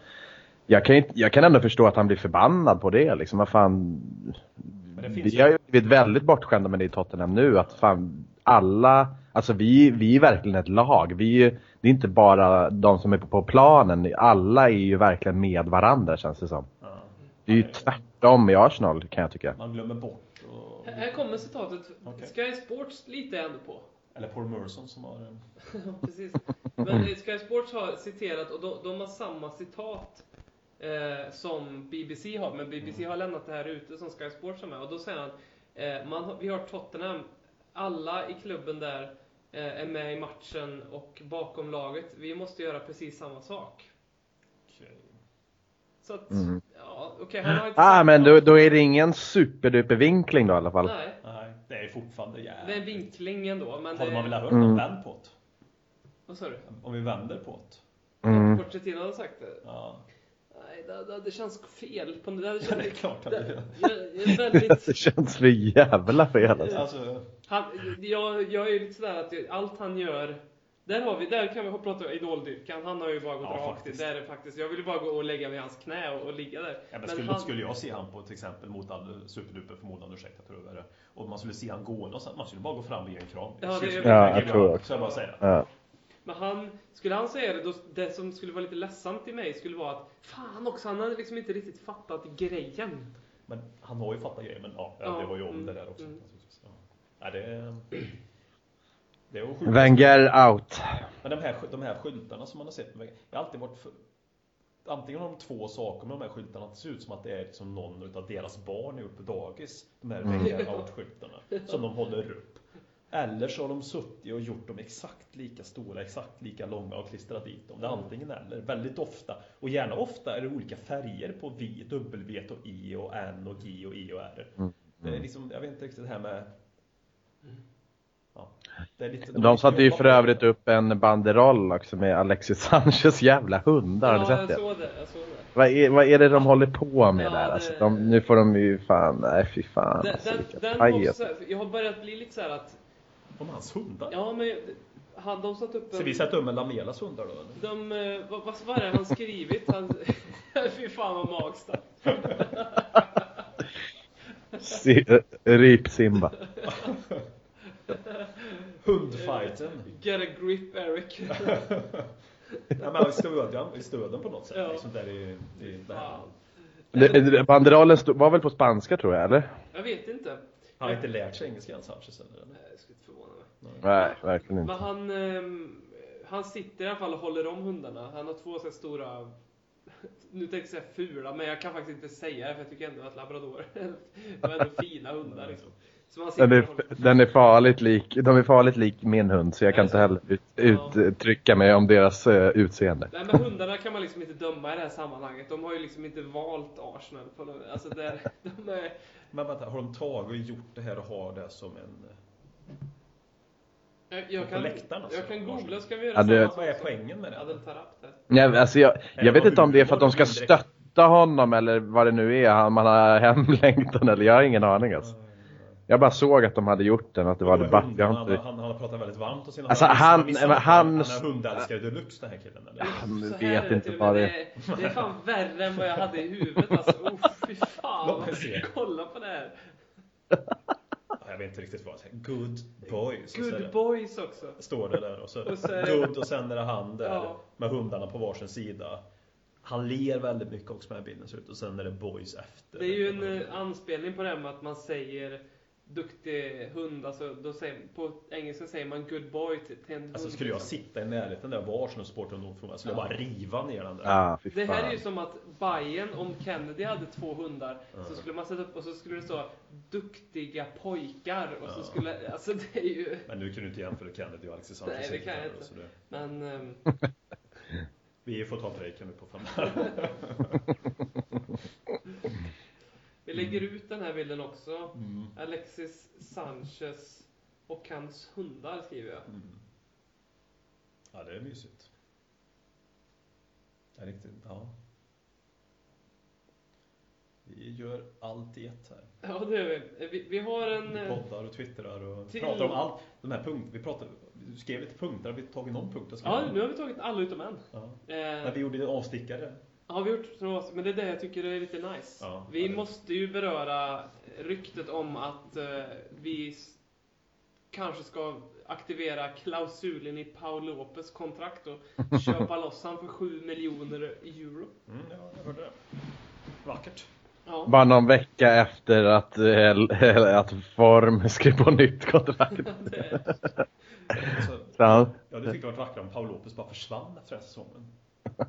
jag, kan inte, jag kan ändå förstå att han blir förbannad på det liksom. Vad fan. Vi ju- har ju blivit väldigt bortskämda med det i Tottenham nu. Att fan, alla, alltså vi, vi är verkligen ett lag. Vi, är- det är inte bara de som är på, på planen. Alla är ju verkligen med varandra känns det som. Ja. Det är ju tvärtom i Arsenal kan jag tycka. Man glömmer bort. Och, Här kommer citatet. Okej. Sky Sports litar jag ändå på. eller Paul Merson som har en... Precis. Men Sky Sports har citerat, och de, de har samma citat eh, som BBC har, men BBC har lämnat det här ute som Sky Sports har med. Och då säger han, eh, man, har- vi har Tottenham, alla i klubben där eh, är med i matchen och bakom laget. Vi måste göra precis samma sak. Så att, Mm. ja, okej, han har inte Ah, men då, då är det ingen superduper vinkling då i alla fall. Nej, Nej, det är fortfarande det är en jävligt. vinkling ändå, men Hade man det... velat höra Mm. vänd på det? Vad sa du? Om vi vänder på det? Mm. Pochettino hade sagt det? Ja, Nej, det, det, det känns fel. På, det, det, Ja, det är klart att det det, gör. jag, jag är väldigt... Det känns för jävla fel alltså. alltså. Han, jag, jag är lite sådär att jag, allt han gör där har vi, där kan vi prata idoldyrkan. Han har ju bara gått Ja, rakt in. faktiskt. Där är det faktiskt. Jag vill ju bara gå och lägga mig i hans knä och, och ligga där. Ja, men Men skulle, han- skulle jag se han på till exempel mot all superduper förmodan, ursäkta tror jag det och man skulle se han gå och så, man skulle bara gå fram och ge en kram. Ja, det- Skulle- Ja, skulle jag tror Så jag bara säga. Ja. Men han, skulle han säga det, då, det som skulle vara lite ledsamt i mig skulle vara att fan också, han hade liksom inte riktigt fattat grejen. Men han har ju fattat grejer, men ja, Ja, det var ju om mm, det där också. mm. Ja. Nej, det är... Det är sjukt. Wenger out. Men de här, de här skyltarna som man har sett, jag har alltid varit för... Antingen har de två saker med de här skyltarna, att det ser ut som att det är liksom någon utav deras barn är uppe på dagis. De här Mm. Wenger out-skyltarna. Som de håller upp. Eller så har de suttit och gjort dem exakt lika stora, exakt lika långa och klistrat dit dem. Det är antingen eller. Väldigt ofta. Och gärna ofta är det olika färger på V, W och I och N och G och E och R. Mm. Det är liksom, jag vet inte riktigt det här med... Ja, det är lite, De satte ju för övrigt upp en banderoll också med Alexis Sanchez jävla hundar. Har ni ja, sett jag det? såg det. Jag såg det. Vad är, vad är det de håller på med Ja, där? det- Alltså, de, nu får de ju fan, nej fy fan. Den, Alltså, den, den också jag har börjat bli lite så här att, Om hans hundar? ja men han, de satt upp Ska vi sätta upp med Lamelas hundar då? eller? De, eh, vad, vad var det han skrivit? Han, fy fan vad magstarkt. Si, Rip Simba. Hundfighten. Get a grip Eric. Ja, men i stöden, i stöden på något sätt. Ja. Liksom där i, i. Det- det- Banderollen stod, var väl på spanska tror jag, eller? Jag vet inte. Han har inte lärt sig engelska än Sanchez eller? Nej, Jag skulle inte förvåna mig. Nej, verkligen Men inte. han, ehm, han sitter i alla fall och håller om hundarna. Han har två så här stora, nu tänkte jag säga fula, men jag kan faktiskt inte säga det för jag tycker ändå att labrador, de är ändå fina hundar liksom. Den är, den är farligt lik, de är farligt lik min hund så jag kan inte heller ut, uttrycka mig om deras eh, utseende. Nej men hundarna kan man liksom inte döma i det här sammanhanget. De har ju liksom inte valt Arsenal. På alltså det, de är, Men vänta, har de tagit och gjort det här och har det som en... jag, jag, kan, läktaren alltså, jag kan googla ska vi göra Ja, det- samma sak Vad är poängen med det? Nej, alltså jag, jag vet inte om det är för att de ska stötta honom eller vad det nu är. Han- Man har hemlängtan eller jag har ingen aning alltså. Jag bara såg att de hade gjort den, att det var debatt. Han, inte... han, han har pratat väldigt varmt om sina Alltså, han- han- han är hundälskare deluxe den här killen eller? Han här vet inte vad det är. Det är fan värre än vad jag hade i huvudet alltså. Oh, fy fan. Kolla på det här. Jag vet inte riktigt vad. Good boys. Good det. boys också. Står det där och så, Och så good och sen är det han där Ja. med hundarna på varsin sida. Han ler väldigt mycket också med bilden ser ut och sen är det boys efter. Det är ju en eh, anspelning på det här med att man säger duktig hund, alltså då säger, på engelska säger man good boy till, till en hund. Alltså skulle jag sitta i närheten där var Arsenal supporten skulle jag bara riva ner den där. Ah, Det här är ju som att Bayern om Kennedy hade två hundar, så skulle man sätta upp och så skulle det stå duktiga pojkar och så Ja. skulle, alltså det är ju, Men nu kan du inte jämföra Kennedy och Alexis Sanchez. Nej, det kan jag inte. det- men ehm, Vi får ta breaken nu på fem här bilden också. Mm. Alexis Sanchez och hans hundar skriver jag. Mm. Ja, det är mysigt. Det är riktigt, ja. Vi gör allt i ett här. Ja, det gör vi. Vi, vi har en... Vi eh, poddar och twittrar och Till- pratar om allt. De här punkterna, vi pratade, du skrev lite punkter, har vi tagit någon punkt? Ja, nu har vi tagit alla utom en. Ja. Eh, När vi gjorde en avstickare. Har vi gjort några men det är det jag tycker är lite nice. Ja, vi ja, måste ju beröra ryktet om att eh, vi kanske ska aktivera klausulen i Paul Lopez kontrakt och köpa loss han för 7 miljoner euro. Mm, ja, jag hörde det. Vackert. Ja. Bara någon vecka efter att, eh, att Form skrev på nytt kontrakt. Det, Så, Så han- ja, det tyckte jag var vackrare om Paul Lopez bara försvann efter den här säsongen.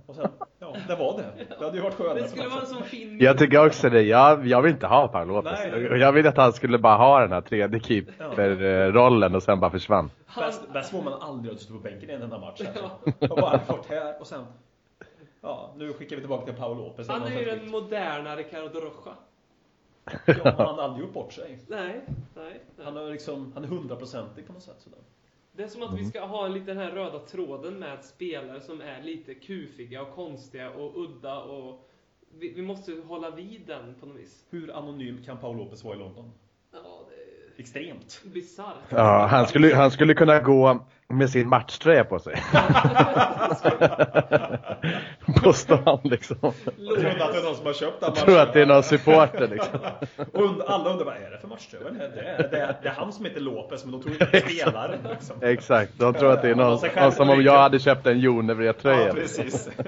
Och sen, ja, det var det. Det hade ju varit skönare. det skulle vara en sån fin... Jag tycker också det. Jag, jag vill inte ha Paul Lopez. Nej. Jag vill att han skulle bara ha den här tredje keeper-rollen och sen bara försvann. Han, Bäst, bäst var man aldrig hade stått på bänken i en enda match. Här. Ja. Och bara fått här och sen, ja, nu skickar vi tillbaka till Paul Lopez. han är ju den sånt moderna Ricardo Rocha. Ja, han har aldrig gjort bort sig. Nej, nej. Han nej. är liksom, han är hundraprocentig på något sätt sådär. Det är som att vi ska ha en liten här röda tråden med spelare som är lite kufiga och konstiga och udda och vi, vi måste hålla vid den på något vis. Hur anonym kan Paul Lopez vara i London? Ja, det Extremt. är bisarrt. Ja, han skulle, han skulle kunna gå med sin matchtröja på sig. på stan liksom. Jag trodde att det är någon som har köpt den Jag tror att det är någon supporter liksom. Och alla undrar vad är det för matchtröja? Det, är- det, är- det, är- han som heter Lopez, men de tror inte att det är spelaren. Liksom. Exakt, de tror att det är någon, någon som om jag hade köpt en Jonevred-tröja. Ja, precis. ja.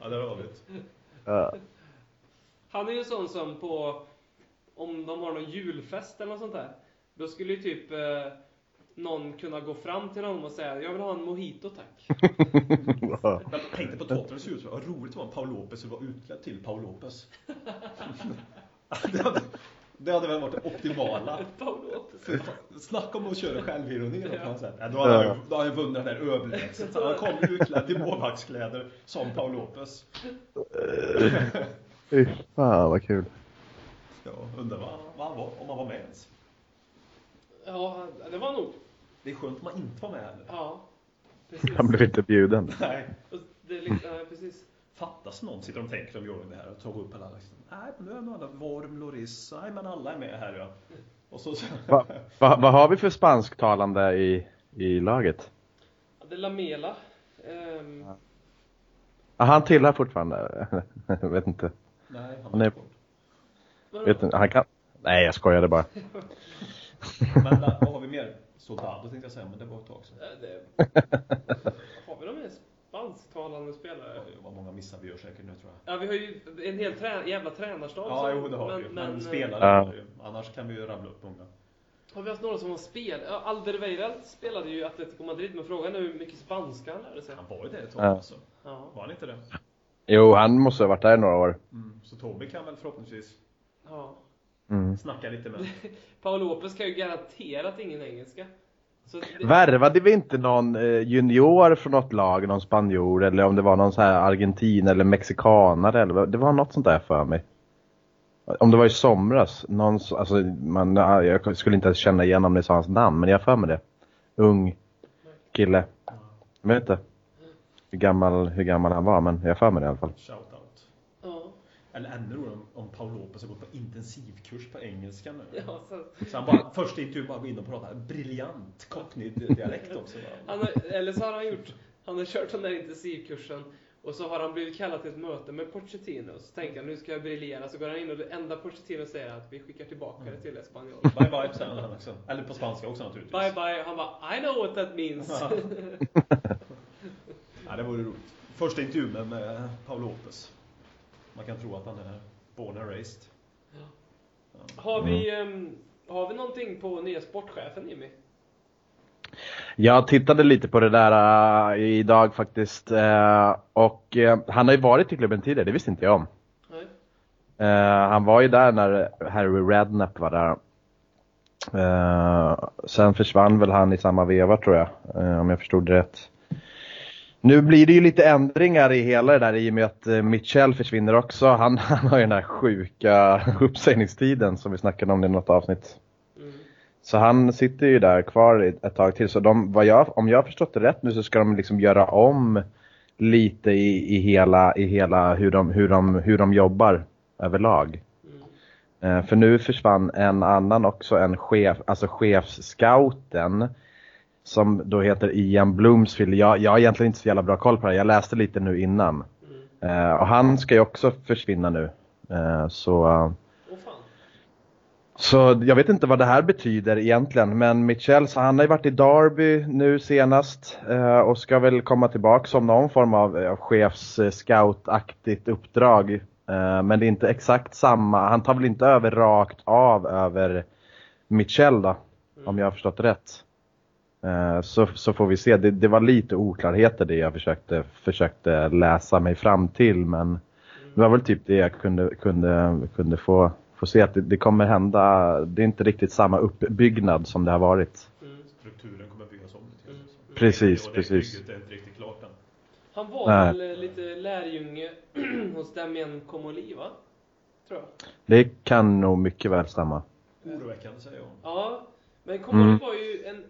ja, det var roligt. Ja. Han är ju sån som på, om de har någon julfest eller något sånt där, då skulle ju typ eh, någon kunna gå fram till honom och säga jag vill ha en mojito tack. Men tänk dig på Tottenhams ut vad roligt det var om Paul Lopez skulle vara utklädd till Paul Lopez. det, hade, det hade väl varit det optimala. Snacka om att köra självironi Ja. på något sätt. Ja, då hade han ju- vunnit den där överlägset. Så Han kom utklädd i målvaktskläder som Paul Lopez. Fy fan vad kul. Ja, undrar vad, vad han var, om han var med ens. Ja, det var nog. Det är skönt om man inte var med heller. Ja, precis. Han blev inte bjuden. Nej. Och Det är lite, ja, precis. Fattas någon sitter de och tänker om gör det här och tar upp alla liksom. Nej, men nu är alla Worm, Loris. Nej, men alla är med här ja. Och så, så Va, va, vad har vi för spansktalande i, i laget? Ja, det är Lamela. Ehm, Ja, han tillhör fortfarande. Jag vet inte. Nej, han Han är-? Vet inte. Han kan... Nej, jag skojade bara. Men vad har vi mer? Soldado tänkte jag säga, men det var ett tag sedan. Det, har vi någon mer spansktalande spelare? Oj, vad många missar vi gör säkert nu tror jag. Ja, vi har ju en hel trä, jävla tränarstab. Ja, jo det har vi ju. Men, eh, spelare Ja. har vi ju. Annars kan vi ju rabbla upp många. Har vi haft några som har spelat? Ja, Alderweireld spelade ju i Atletico Madrid, men frågan är hur mycket spanska han lärde sig. Han var ju det ett tag Ja. alltså. Ja. Var han inte det? Jo, han måste ha varit där i några år. Mm. Så Tobbe kan väl förhoppningsvis ja. Mm. snacka lite med. Paul Lopez kan ju garanterat ingen engelska. Det, Värvade vi inte någon eh, junior från något lag, någon spanjor eller om det var någon så här argentin eller mexikanare eller det var något sånt där för mig. Om det var i somras, någon, alltså man, ja, jag skulle inte ens känna igen om ni sa hans namn men jag för mig det. Ung kille. Jag vet inte hur gammal, hur gammal han var men jag för mig det i alla fall. Shoutout. Eller ännu roligare om, Paul Lopez har gått på intensivkurs på engelska nu. Ja, så, Så han bara, första intervjun bara gå in och prata briljant cockney-dialekt också. Han har, eller så har han gjort, han har kört den där intensivkursen och så har han blivit kallad till ett möte med Pochettino. Så tänker han, nu ska jag briljera. Så går han in och det enda Pochettino säger är att vi skickar tillbaka det till Espanyol. Bye bye säger han också. Eller på spanska också naturligtvis. Bye bye. Han bara, I know what that means. Ja. det vore roligt. Första intervjun med- med Paul Lopez. Man kan tro att han är born and raised. Har vi, ehm, har vi någonting på nya sportchefen Jimmy? Jag tittade lite på det där uh, idag faktiskt eh, och eh, han har ju varit i klubben tidigare, det visste inte jag om. Han var ju där när Harry Redknapp var där. Sen försvann väl han i samma veva tror jag, om jag förstod det rätt. Nu blir det ju lite ändringar i hela det där i och med att eh, Mitchell försvinner också. Han, han har ju den här sjuka uppsägningstiden som vi snackade om i något avsnitt. Mm. Så han sitter ju där kvar ett tag till. Så de, jag, om jag har förstått det rätt nu så ska de liksom göra om lite i, i hela, i hela hur, de, hur, de, hur de jobbar överlag. Mm. Eh, för nu försvann en annan också, en chef, alltså chefscouten. Som då heter Ian Bloomsfield. Jag, jag har egentligen inte så jävla bra koll på det. Jag läste lite nu innan. Mm. Eh, och han ska ju också försvinna nu. Eh, så, fan. så jag vet inte vad det här betyder egentligen. Men Mitchell, så han har ju varit i Derby nu senast. Eh, och ska väl komma tillbaka som någon form av eh, chefs-scoutaktigt uppdrag. Eh, men det är inte exakt samma. Han tar väl inte över rakt av över Mitchell då. Om jag har förstått rätt. Eh, Så, så får vi se. Det, det var lite oklarheter det jag försökte, försökte läsa mig fram till. Men det var väl typ det jag kunde, kunde, kunde få, få se. Att det, det kommer hända. Det är inte riktigt samma uppbyggnad som det har varit. Strukturen kommer byggas om. Mm. Så. Precis, det precis. bygget är inte riktigt klart än. Han var Nej. väl eh, lite lärjunge hos Damien Comoli va? Tror jag. Det kan nog mycket väl stämma. Oroväckande säger jag. Ja, men Comoli Mm. var ju en,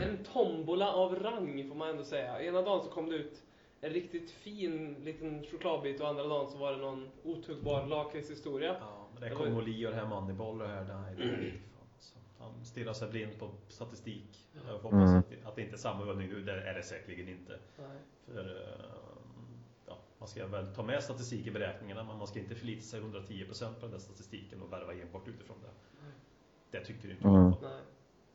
en tombola av rang får man ändå säga. Ena dagen så kom det ut en riktigt fin liten chokladbit och andra dagen så var det någon otuggbar lakritshistoria. Ja, men det Det ju- Comoli och det här Moneyball och det här. Nej, det är inte fan, alltså. Han stirrar sig blind på statistik. Jag hoppas Mm. att, det, att det inte är samma övning nu. Det är det säkerligen inte. Nej. För, eh, ja, man ska väl ta med statistik i beräkningarna men man ska inte förlita sig 110% på den där statistiken och värva enbart utifrån det. Det tycker inte Mm. jag. Nej.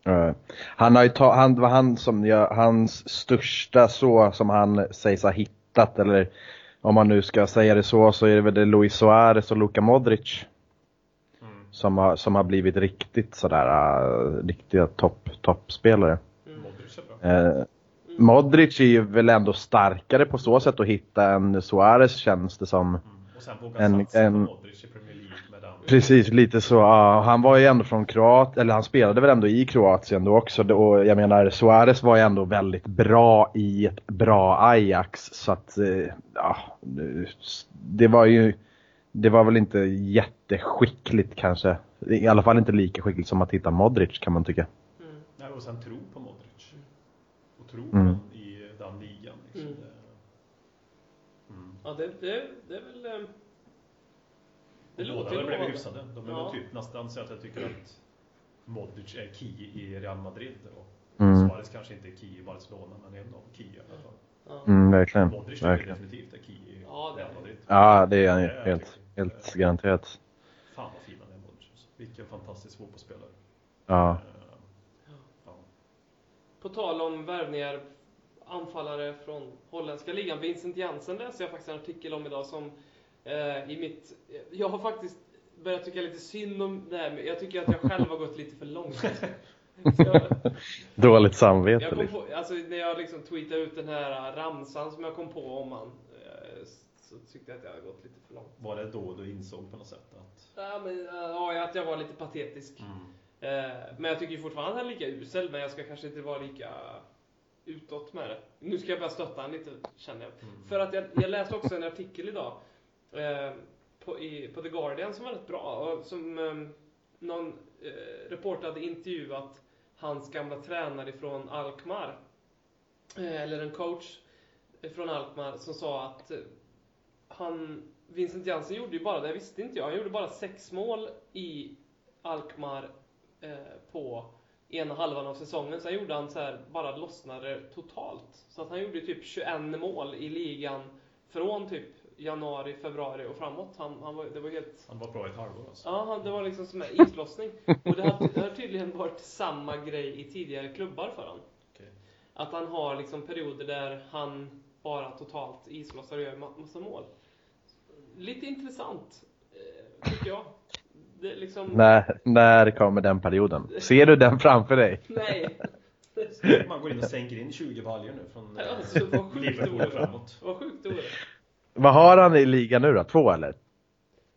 Eh, Han har ju ta, han, var han som gör, hans största så som han sägs ha hittat eller om man nu ska säga det så så är det väl det Luis Suarez och Luka Modric. Mm. Som har, som har blivit riktigt sådär, uh, riktiga topp, toppspelare. Mm. Modric är bra. Eh, Modric är ju väl ändå starkare på så sätt att hitta än Suarez känns det som. Mm. Och sen våga En- satsa en- på Modric i Premier. Precis, lite så. ja. han var ju ändå från Kroatien, eller han spelade väl ändå i Kroatien då också. Och jag menar, Suarez var ju ändå väldigt bra i ett bra Ajax. Så att, eh, ja, det var ju, det var väl inte jätteskickligt kanske. I alla fall inte lika skickligt som att hitta Modric kan man tycka. Mm. Nej, och sen tro på Modric. Och tro på Mm. i den ligan. Liksom. Mm. Mm. Ja, det, det, det är väl... eh, Det låter ju blivit lovande. hyfsade. De är Ja. typ nästan så att jag tycker att Modric är key i Real Madrid. Och Mm. Suarez kanske inte är key i Barcelona, men en av key i alla fall. Ja. Mm, verkligen. Modric verkligen. definitivt är key i Ja, det är Real. Madrid. Ja, det är han ju. Helt, helt garanterat. Fan vad fin han är Modric. alltså. Vilken fantastisk fotbollsspelare. Ja. Eh, ja. På tal om värvningar, anfallare från holländska ligan. Vincent Jansen läste jag faktiskt en artikel om idag som eh, i mitt... Jag har faktiskt börjat tycka lite synd om det här, men jag tycker att jag själv har gått lite för långt. Så jag, Dåligt samvete jag kom liksom. på, alltså när jag liksom tweetade ut den här ramsan som jag kom på om han, eh, så tyckte jag att jag hade gått lite för långt. Var det då du insåg på något sätt att... Ja, men, eh, ja, att jag var lite patetisk. Mm. Eh, Men jag tycker ju fortfarande att han är lika usel, men jag ska kanske inte vara lika utåt med det. Nu ska jag börja stötta han lite, känner jag. Mm. För att jag, jag läste också en artikel idag eh, på, i, på The Guardian som var rätt bra. Och som eh, någon eh, reporter hade intervjuat hans gamla tränare från Alkmaar. Eh, eller en coach från Alkmaar som sa att eh, han, Vincent Jansen gjorde ju bara, det visste inte jag, han gjorde bara sex mål i Alkmaar eh, på ena halvan av säsongen. Sen gjorde han så här, bara lossnade totalt. Så att han gjorde typ 21 mål i ligan från typ januari, februari och framåt. Han, han var, det var helt... Han var bra i ett halvår alltså. Ja, han, det var liksom som en islossning. Och det har, det har tydligen varit samma grej i tidigare klubbar för honom. Okej. Att han har liksom perioder där han bara totalt islossar och gör ma- massa mål. Lite intressant, eh, tycker jag. Liksom... När, när kommer den perioden? Ser du den framför dig? Nej. Man går in och sänker in 20 baljor nu från eh, Alltså, vad sjukt Liverpool framåt. Vad sjukt det. Vad har han i ligan nu då? Två eller?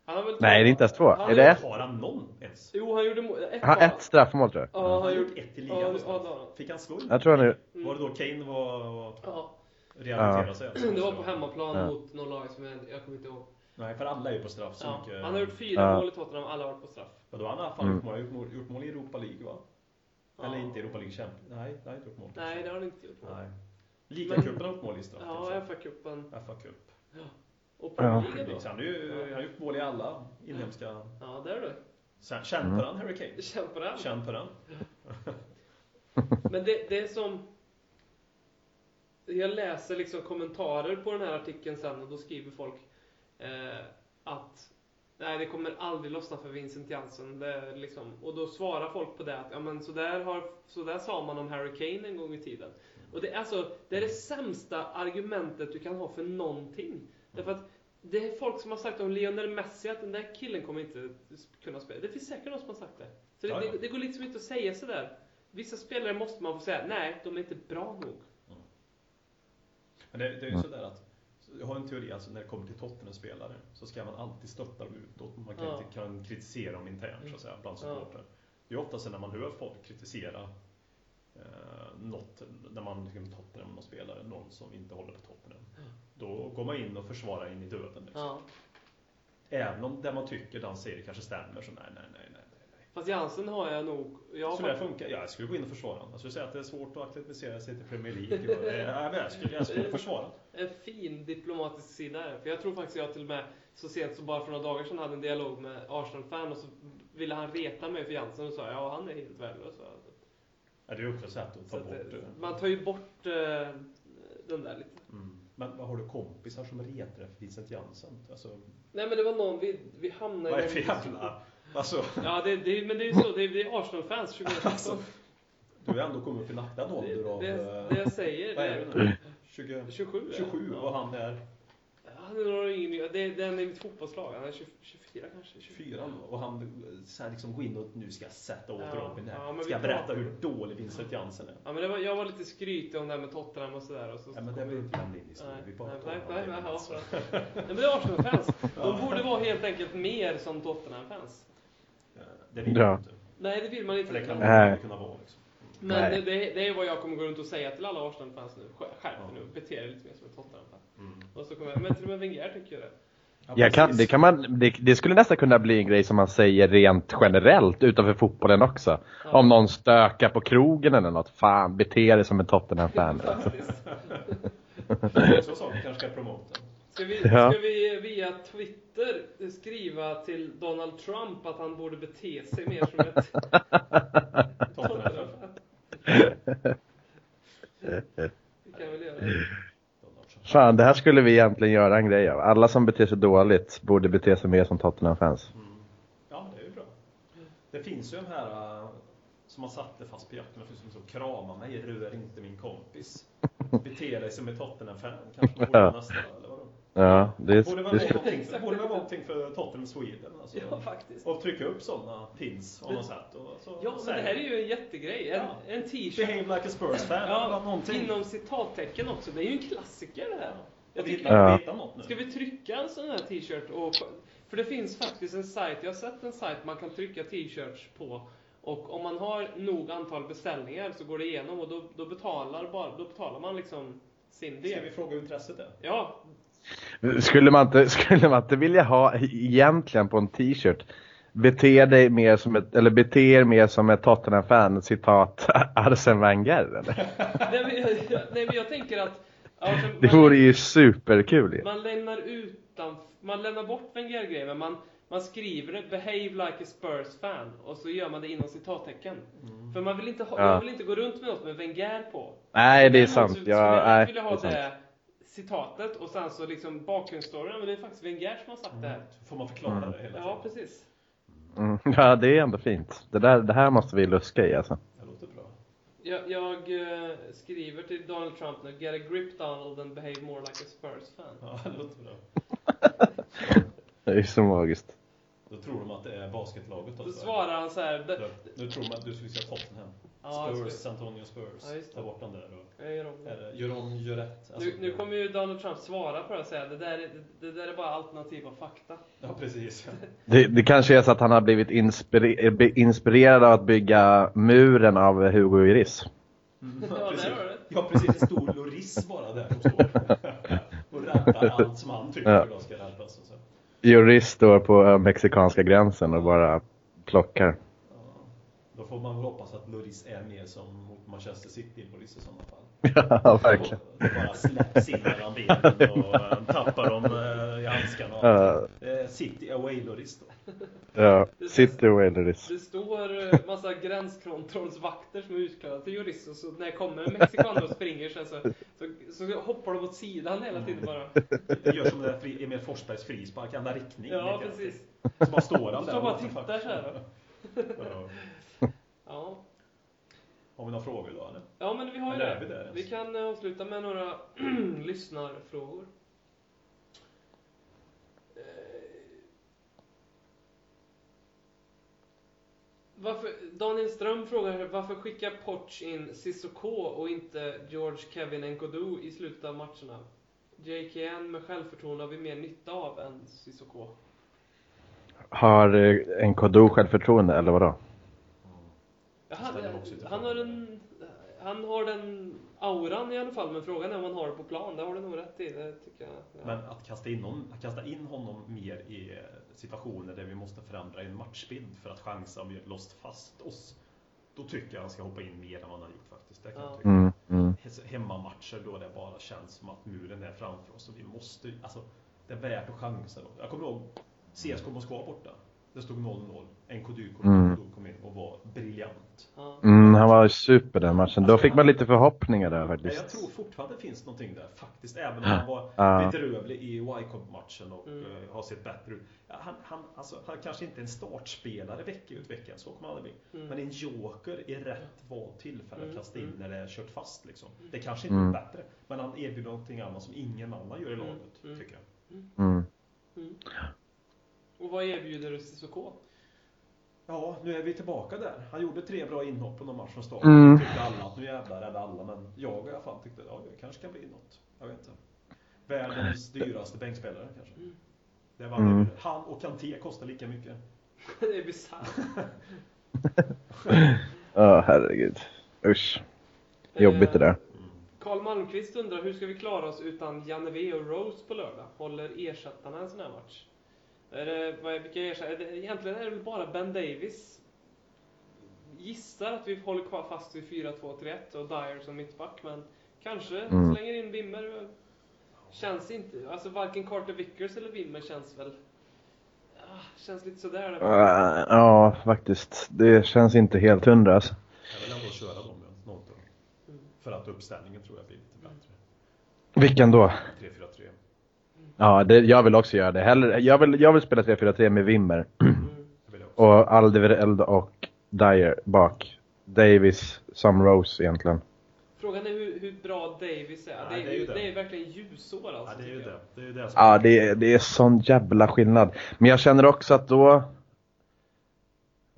Han har väl Nej, det är inte ens två. Han Är det ett? Har han någon ens? Jo, han gjorde mål. Ett Han ett straffmål tror jag. Ja, han har gjort ett i Ja, ligan. ja, han. Fick han slå? Jag tror han är... Var det då Kane var... var Ja. sig. alltså. Det var på hemmaplan Ja. mot någon lag som jag, jag kommer inte ihåg. Nej, för alla är ju på straff så Ja, mycket. han har gjort fyra Ja. mål i Tottenham, alla har varit på straff. Ja, då har han i alla fall Mm. gjort mål. Han gjort mål, gjort mål i Europa League va? Eller Ja. inte Europa League Champions. Nej, det har inte gjort mål. Nej, det har han inte gjort. Nej. Ligacupen har gjort mål i straff. Ja, kanske. FA-cupen. FA Cup. Och Ja. Premier League. Så han, är ju, han har gjort mål i alla inhemska. Ja, där är du. Känn på den Harry Kane. Känn på den. Känn på den. Men det, det är som... Jag läser liksom kommentarer på den här artikeln sen och då skriver folk eh, att nej, det kommer aldrig lossna för Vincent. Det är liksom, och då svarar folk på det att ja, men så, där har, så där sa man om Harry Kane en gång i tiden. Och det är, alltså, det är det sämsta argumentet du kan ha för någonting. Därför att det är folk som har sagt om Lionel Messi att den där killen kommer inte kunna spela. Det finns säkert någon som har sagt det. Så det, Ja, ja. det, det går liksom inte att säga sådär. Vissa spelare måste man få säga, nej, de är inte bra nog. Men det, det är ju Mm. sådär att jag har en teori, alltså när det kommer till Tottenham-spelare så ska man alltid stötta dem utåt. Man kan Ja. kan kritisera dem internt så att säga, bland Ja. supportrar. Det är ofta så när man hör folk kritisera eh, något, när man liksom Tottenham någon spelare, någon som inte håller på Tottenham. Då går man in och försvarar in i döden. Liksom. Ja. Även om det man tycker den säger kanske stämmer så nej, nej, nej, nej. Fast Jansen har jag nog... Jag Skulle det faktiskt- funka? Ja, jag skulle gå in och försvara honom. Jag skulle säga att det är svårt att acklimatisera sig till Premier League. Och, eh, jag, skulle, jag skulle försvara en fin diplomatisk sida här. För jag tror faktiskt jag till och med så sent som bara för några dagar sedan hade en dialog med Arsenal-fan och så ville han reta mig för Jansen och sa ja han är helt värdelös. Ja, det är också sätt att Så ta att, bort det. man tar ju bort eh, den där lite. Mm. Men vad har du kompisar som retar efter Vincent Jansen? Alltså, Nej men det var någon, vi, vi hamnade vad är i det för jävla... Alltså, Ja det, det, men det är ju så, det är, det är Arsenal-fans 2016. Alltså, du har ändå kommit upp i nackad det, ålder av... det, det jag säger, vad det är du nu? 20, 27. ja. 27 och Ja. han är Han är nog ingen, det, det är en i mitt fotbollslag, han är 20, 24 kanske. 24 och han så här liksom går in och nu ska jag sätta åt Ja, Robin här. ja, ska jag berätta hur dålig Vincent Jansen är? Ja men det var, jag var lite skrytig om det här med Tottenham och sådär. Och så Ja, men det vill inte lämna in i historien. Nej, Vi bara nej, tar nej, honom nej, nej, alltså. nej, men det är Arsenal-fans. De borde vara helt enkelt mer som Tottenham-fans. Det vill Ja. jag inte. Nej, det vill man För det inte. kan man kunna vara liksom. men det, det, det är vad jag kommer gå runt och säga till alla Arsenal-fans nu. Skär- Skärp Ja. nu, bete er lite mer som ett Tottenham-fan. Och så kommer jag, men till och med Wenger tycker det. Ja, Jag kan, det, kan man, det, det skulle nästan kunna bli en grej som man säger rent generellt utanför fotbollen också. Ja. Om någon stökar på krogen eller något. Fan, bete dig som en Tottenham-fan. Det också en sak vi kanske ska promota. Ska vi, Ja. ska vi via Twitter skriva till Donald Trump att han borde bete sig mer som ett Tottenham. Vi kan väl göra det. Fan, det här skulle vi egentligen göra en grej av. Alla som beter sig dåligt borde bete sig mer som Tottenham-fans. Mm. Ja, det är ju bra. Det finns ju de här äh, som man satte fast på jacken och som så krama mig, rör inte min kompis. Bete dig som ett Tottenham-fan. Kanske vara nästa, eller? Ja, det, Borde väl det vara skulle... någonting, det borde vara någonting för Tottenham Sweden. Alltså. Ja, faktiskt. Och trycka upp sådana pins av något sätt. Och så Ja, men det här är ju en jättegrej. En, Ja. en t-shirt. Behave like a Spurs-fan. eller Ja, inom citattecken också. Det är ju en klassiker det här. Jag tycker, Ja. nu. Ska vi trycka en sån här t-shirt? Och, för det finns faktiskt en sajt, jag har sett en sajt man kan trycka t-shirts på. Och om man har nog antal beställningar så går det igenom och då, då, betalar, bara, då betalar man liksom sin Ska del. vi fråga hur intresset är? Ja, Skulle man, inte, skulle man inte vilja ha egentligen på en t-shirt Bete dig mer som ett, eller bete er mer som ett Tottenham-fan, citat Arsene Wenger eller? nej, men, jag, nej, men jag tänker att... Alltså, Det man- vore ju superkul ju. Man lämnar utan, man lämnar bort Wenger-grejen, men man, man skriver det, behave like a Spurs-fan, och så gör man det inom citattecken. För man vill inte ha, Ja. jag vill inte gå runt med något med Wenger på. Nej, det är Däremot sant. så jag nej, vilja det ha sant. det citatet, och sen så liksom bakgrundsstoryn, men det är faktiskt Wenger som har sagt det här. Får man förklara Mm. det hela Ja, tiden? precis. Mm, ja, det är ändå fint. Det, där, det här måste vi luska i alltså. Det låter bra. Jag, jag eh, skriver till Donald Trump nu, get a grip Donald and behave more like a Spurs-fan. Ja, det låter bra. Det är så magiskt. Då tror de att det är basketlaget då. Så så. svarar han så här, "Det- Då- Nu tror de att du skulle säga Tottenham. Ja, Spurs, ska- Antonio Spurs. Ja, just det. Ta bort den där och... gör om det. Eller, gör om, gör rätt. Alltså, Nu, nu kommer ju Donald Trump svara på det och säga det där, är, det, det där är bara alternativa fakta. Ja, precis. Det, det kanske är så att han har blivit inspire, be- inspirerad av att bygga muren av Hugo Iris. Ja, precis. där du det. Ja precis, en stor Loris bara där som står och räddar allt som han tycker Ja. då ska räddas. Juris står på eh, mexikanska gränsen och bara plockar. Ja. Då får man väl hoppas att Loris är mer som mot Manchester City Loris i sådana fall. Ja, verkligen. Och bara släpps in mellan benen och eh, tappar dem eh, i handskarna. allt. Eh, City away Loris då. Ja, City Whalers. Det står massa gränskontrollsvakter som är utklädda till jurist och så när det kommer en mexikan och springer sen så, så, så hoppar de åt sidan hela tiden bara. Det gör som det där fri- Emil Forsbergs frispark, enda riktning. Ja, jag. precis. Så bara står han där. Står bara tittar så här. Ja. Har vi några frågor då eller? ja, men vi har ju Eller är det. vi där ens? Vi kan eh, avsluta med några lyssnarfrågor. Eh, Varför, Daniel Ström frågar varför skickar Poch in Sissoko och inte George Kevin Nkodu i slutet av matcherna? JKN med självförtroende har vi mer nytta av än Sissoko. Har eh, en Kodou självförtroende eller vadå? Jag han, har en, han har den auran i alla fall, men frågan är om han har det på plan. Det har du nog rätt i, det tycker jag. Ja. Men att kasta in, honom, att kasta in honom mer i situationer där vi måste förändra en matchbild för att chansa om vi låst fast oss. Då tycker jag han ska hoppa in mer än vad han har gjort faktiskt. Det kan jag Ja. tycka. Mm, mm. Hemmamatcher då det bara känns som att muren är framför oss och vi måste, alltså det är värt att chansa då. Jag kommer ihåg CSKA Moskva borta. Det stod 0-0. NKDU kom, Mm. kom in och var briljant. Ja. Mm, han var super den matchen. Då fick man lite förhoppningar där Men jag faktiskt. tror fortfarande det finns någonting där faktiskt. Även om han var Ja. bedrövlig i Wycombe-matchen och Mm. eh, har sett bättre ut. Han, han, alltså, han kanske inte är en startspelare vecka ut vecka, så kommer han aldrig bli. Mm. Men en joker i rätt valt tillfälle att Mm, kasta in mm. när det är kört fast. Liksom. Det kanske inte Mm. är bättre, men han erbjuder någonting annat som ingen annan gör i Mm, laget, mm. tycker jag. Och vad erbjuder Sissoko? Ja, nu är vi tillbaka där. Han gjorde tre bra inhopp på någon match från start. Mm. Tyckte alla att nu jävlar, eller alla, men jag i alla fall tyckte ja, det kanske kan bli något. Jag vet inte. Världens dyraste bänkspelare kanske. Mm. Det var Mm. Han och Kanté kostar lika mycket. det är bisarrt. Ja, herregud. Usch. Jobbigt det där. Mm. Karl Malmqvist undrar hur ska vi klara oss utan Janeve och Rose på lördag? Håller ersättarna en sån här match? Är det, vad är, vilka ersättare? är det- Egentligen är det väl bara Ben Davis. Gissar att vi håller kvar fast vid 4-2-3-1 och Dyer som mittback, men kanske Mm. slänger in Wimmer. Känns inte, alltså varken Carter Vickers eller Wimmer känns väl... Ah, känns lite sådär. Äh, Ja, faktiskt. Det känns inte helt hundra alltså. Jag vill ändå köra dem ja, något då. Mm. För att uppställningen tror jag blir lite bättre. Vilken då? 3-4-3. Ja, det, jag vill också göra det. Hellre, jag, vill, jag vill spela 3-4-3 med Wimmer. Mm. Det. Och Alderweireld och Dyer bak. Davis som Rose egentligen. Frågan är hur, hur bra Davis är. Ja, det, är det är ju det. det är verkligen ljusår Ja, alltså. det är ju det. Det är ju det som Ja, det, är- det är sån jävla skillnad. Men jag känner också att då...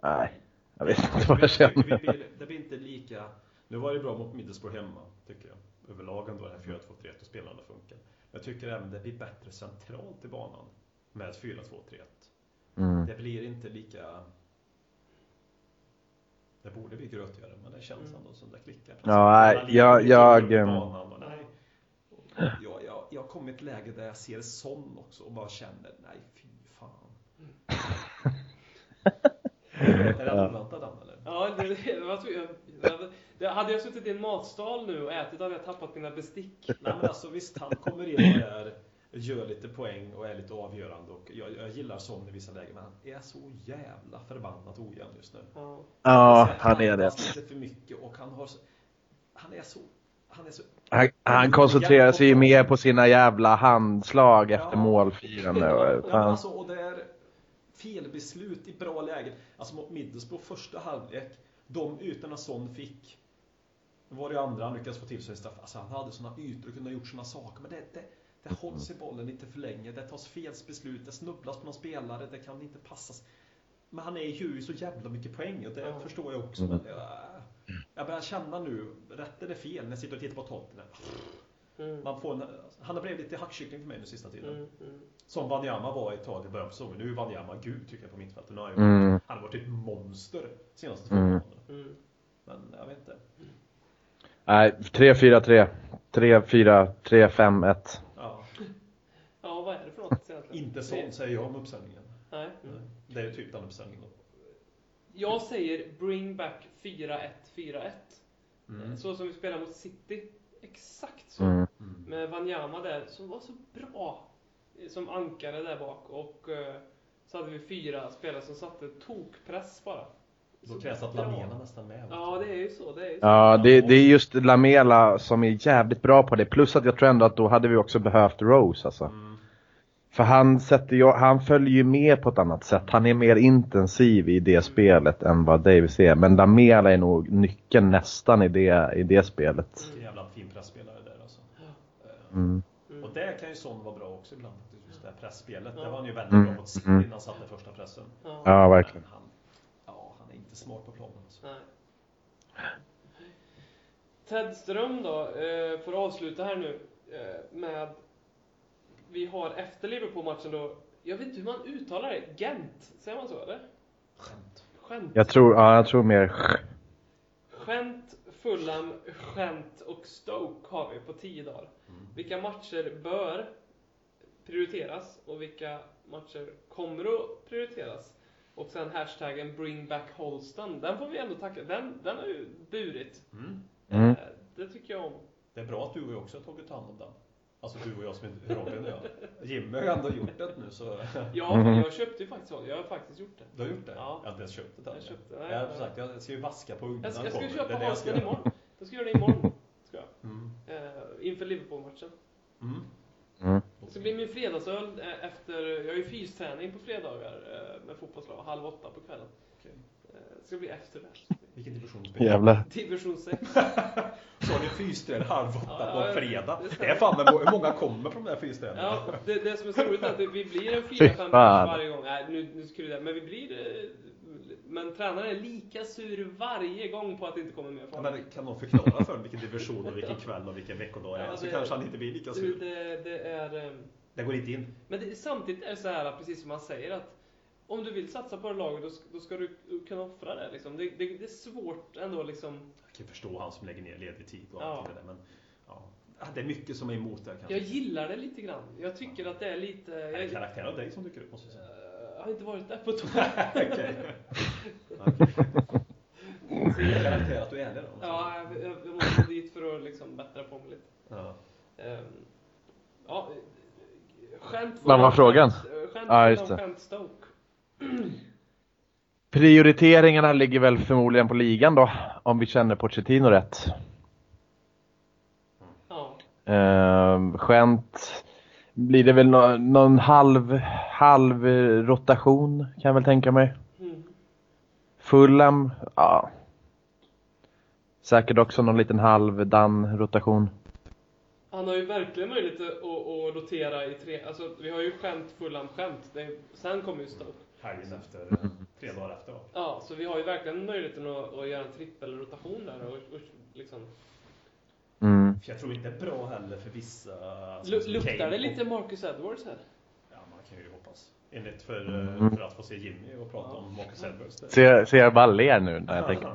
Nej, jag vet inte vad jag Det känner. blir, det blir inte lika... Nu var det bra mot Middlesbrough hemma, tycker jag. Överlag ändå det här 4-2-3-1 och spelarna funkar. Jag tycker även det blir bättre centralt i banan med 4-2-3-1. Mm. Det blir inte lika... Det borde bli grötigare, men det känns ändå som det klickar. Ja, nej, Alla jag- jag, nej. Jag, jag, jag kom i ett läge där jag ser sån också och bara känner, nej fy fan. är det en oväntad Dan eller? Ja, det, det, jag jag, det, det, hade jag suttit i en matsal nu och ätit hade jag tappat mina bestick. Nej men alltså visst, han kommer in och är, gör lite poäng och är lite avgörande och jag, jag gillar sån i vissa lägen men han är så jävla förbannat ojämn just nu. Ja. Ja, han är det. andas lite för mycket och han har han är så, han är så Han, han koncentrerar sig ju mer på sina jävla handslag efter Ja. målfirande. Ja, men alltså, och det är felbeslut i bra lägen. Alltså mot Middlesbrough första halvlek, de ytorna Son fick. Nu var det ju andra han lyckades få till sig straff. Alltså han hade såna ytor och kunde ha gjort såna saker. Men det, det, det hålls i bollen lite för länge. Det tas fel beslut. Det snubblas på någon spelare. Det kan inte passas. Men han är ju så jävla mycket poäng och det Ja. förstår jag också. Men jag, jag börjar känna nu, rätt eller fel, när jag sitter och tittar på Tottenham. Mm. Man får en, han har blivit lite hackkyckling för mig nu sista tiden. Mm, mm. Som Wanyama var ett tag i början på säsongen. Nu är Wanyama gud tycker jag på mittfältet. Han, Mm. han har varit ett monster senaste två Mm. månaderna. Mm. Men jag vet inte. Nej, 3-4-3. 3-4, 3-5-1. Ja. Ja, vad är det för något egentligen? Inte sån säger jag om uppställningen. Nej. Mm. Det är ju typ den uppställningen då. Jag säger bring back 4-1-4-1. Mm. Så som vi spelar mot City. Exakt så. Mm. Med Wanyama där, som var så bra som ankare där bak. Och eh, så hade vi fyra spelare som satte tokpress bara. Då Så krävs att. Lamela nästan med. Ja, det är ju så. Det är ju så. Ja, det, det är just Lamela som är jävligt bra på det. Plus att jag tror ändå att då hade vi också behövt Rose alltså. Mm. För han, sätter han följer ju med på ett annat sätt. Han är mer intensiv i det spelet än vad Davis är. Men Lamela är nog nyckeln nästan i det, i det spelet. Vilken jävla fin pressspelare där alltså. Mm. Mm. Och där kan ju Son vara bra också ibland. Just det här pressspelet. Ja. Där var han ju väldigt Mm. bra mot City Mm. när han satte första pressen. Ja. Ja, verkligen. Men han, ja, han är inte smart på planen alltså. Nej. Tedström då, eh, får avsluta här nu eh, med... Vi har efter Liverpool-matchen då, jag vet inte hur man uttalar det, Gent, säger man så eller? Skämt. Gent. Jag tror, ja, jag tror mer Gent, Fulham, Gent och Stoke har vi på 10 dagar. Mm. Vilka matcher bör prioriteras och vilka matcher kommer att prioriteras? Och sen hashtaggen bring back Holston, den får vi ändå tacka, den, den har ju burit. Mm. Mm. Eh, Det tycker jag om. Det är bra att du och jag också har tagit hand om den. Alltså du och jag som är Robin och jag. Jimmy har ju ändå gjort det nu så. Ja, Mhm. jag köpte ju faktiskt Jag har faktiskt gjort det. Du har gjort det? Ja. Jag har inte ens köpt det. Jag köpte- nej, jag har sagt, jag ska ju vaska på ugnen Jag ska, jag ska köpa kommer. Det är det jag ska Holsten göra. imorgon. Jag ska göra det imorgon. Ska jag. Mm. Eh, inför Liverpool-matchen. Mm. Mm. Det ska bli min fredagsöl eh, efter, jag har ju fysträning på fredagar eh, med fotbollslag, halv åtta på kvällen. Okej. Eh, Det ska bli efter det. Vilken division spelar du? Jävlar. Division 6. Så har ni fysträning halv åtta Ja, på fredag. det är fan med, hur många kommer på de där fysträningarna? Ja, det, det som är så roligt är att vi blir en Fy 4-5 fan. match varje gång. Nej, nu, nu skulle det, men vi blir men tränaren är lika sur varje gång på att det inte kommer mer Ja, folk. men kan någon förklara för mig vilken division och vilken kväll och vilken veckodag det är? Ja, Så det- kanske han inte blir lika Det, sur. det, det är... eh, Det går inte in. Men det, samtidigt är det så här, precis som man säger, att om du vill satsa på det laget, då, ska- då ska du kunna offra det. Liksom. Det, det, det är svårt ändå liksom. Jag kan förstå han som lägger ner ledig tid och Ja. allt det där. Men ja, det är mycket som är emot där kanske. Jag gillar det lite grann. Jag tycker att det är lite... Är det Jag, karaktär av dig som dyker upp måste jag säga? Jag har inte varit där på ett tag. Okej. Så karaktär att du är ärlig då? Ja, jag, jag jag måste dit för att liksom bättra på mig lite. Ja. Ehm, ja, skämt Vad var frågan? Skämt Ja, just det. Skämt Stoke. Prioriteringarna ligger väl förmodligen på ligan då, om vi känner Pochettino rätt. Ja. Uh, skämt blir det väl nå- någon halv, halv rotation kan jag väl tänka mig. Mm. Fulham, ja. Säkert också någon liten halvdan rotation. Han har ju verkligen möjlighet att, att, att rotera i tre, alltså vi har ju skämt Fulham skämt. Det, sen kommer ju Stoke. Helgen efter, eh, tre dagar efter? Ja, så vi har ju verkligen möjligheten att, att göra en trippelrotation där och, och liksom. Mm. För jag tror inte det är bra heller för vissa. som luktar Kane det lite Marcus Edwards här? Ja, man kan ju hoppas. Enligt för, Mm. för att få se Jimmy och prata om Marcus Edwards. där. Ser, ser jag bara ler nu när jag tänker.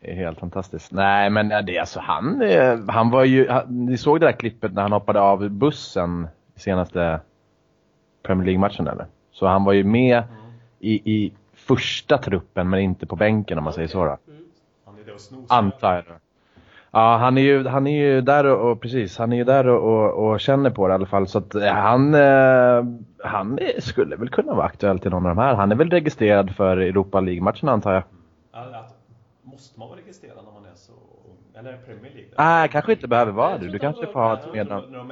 Det är helt fantastiskt. Nej men det är alltså han, han var ju, han- ni såg det där klippet när han hoppade av bussen i senaste Premier League-matchen eller? Så han var ju med Mm. i, i första truppen men inte på bänken om man säger så då. Mm. Han är där och snosar. Antar jag. Ja, han är ju, han är ju där och, och precis, han är ju där och, och, och känner på det i alla fall. Så att eh, han, eh, han skulle väl kunna vara aktuell till någon av de här. Han är väl registrerad för Europa League-matchen antar jag. Ja, att, måste man vara registrerad när man är så? Eller Premier League? Nej, kanske inte behöver vara det. Du kanske får ha ett mednamn. de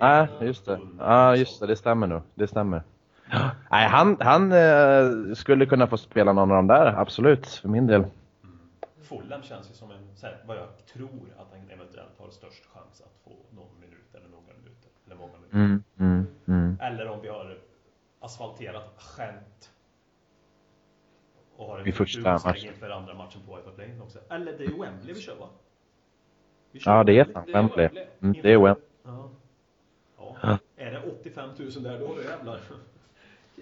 Nej, just det. Ja, just det. Det stämmer nog. Det stämmer. Nej, han, han eh, skulle kunna få spela någon av dem där, absolut, för min del. Fulham känns ju som en, så här, vad jag tror att han eventuellt har störst chans att få någon minut eller några minuter. Eller många minuter. Mm, mm, mm. Eller om vi har asfalterat skämt. Och har en matchen. inför andra matchen på White Lane också. Eller det är ju Wembley vi kör va? Vi Ja, det är Wembley. fan Det är Wembley. Wembley. Mm, det är Wembley. Ja. Ja. Ja. Är det 85 000 där då, då jävlar.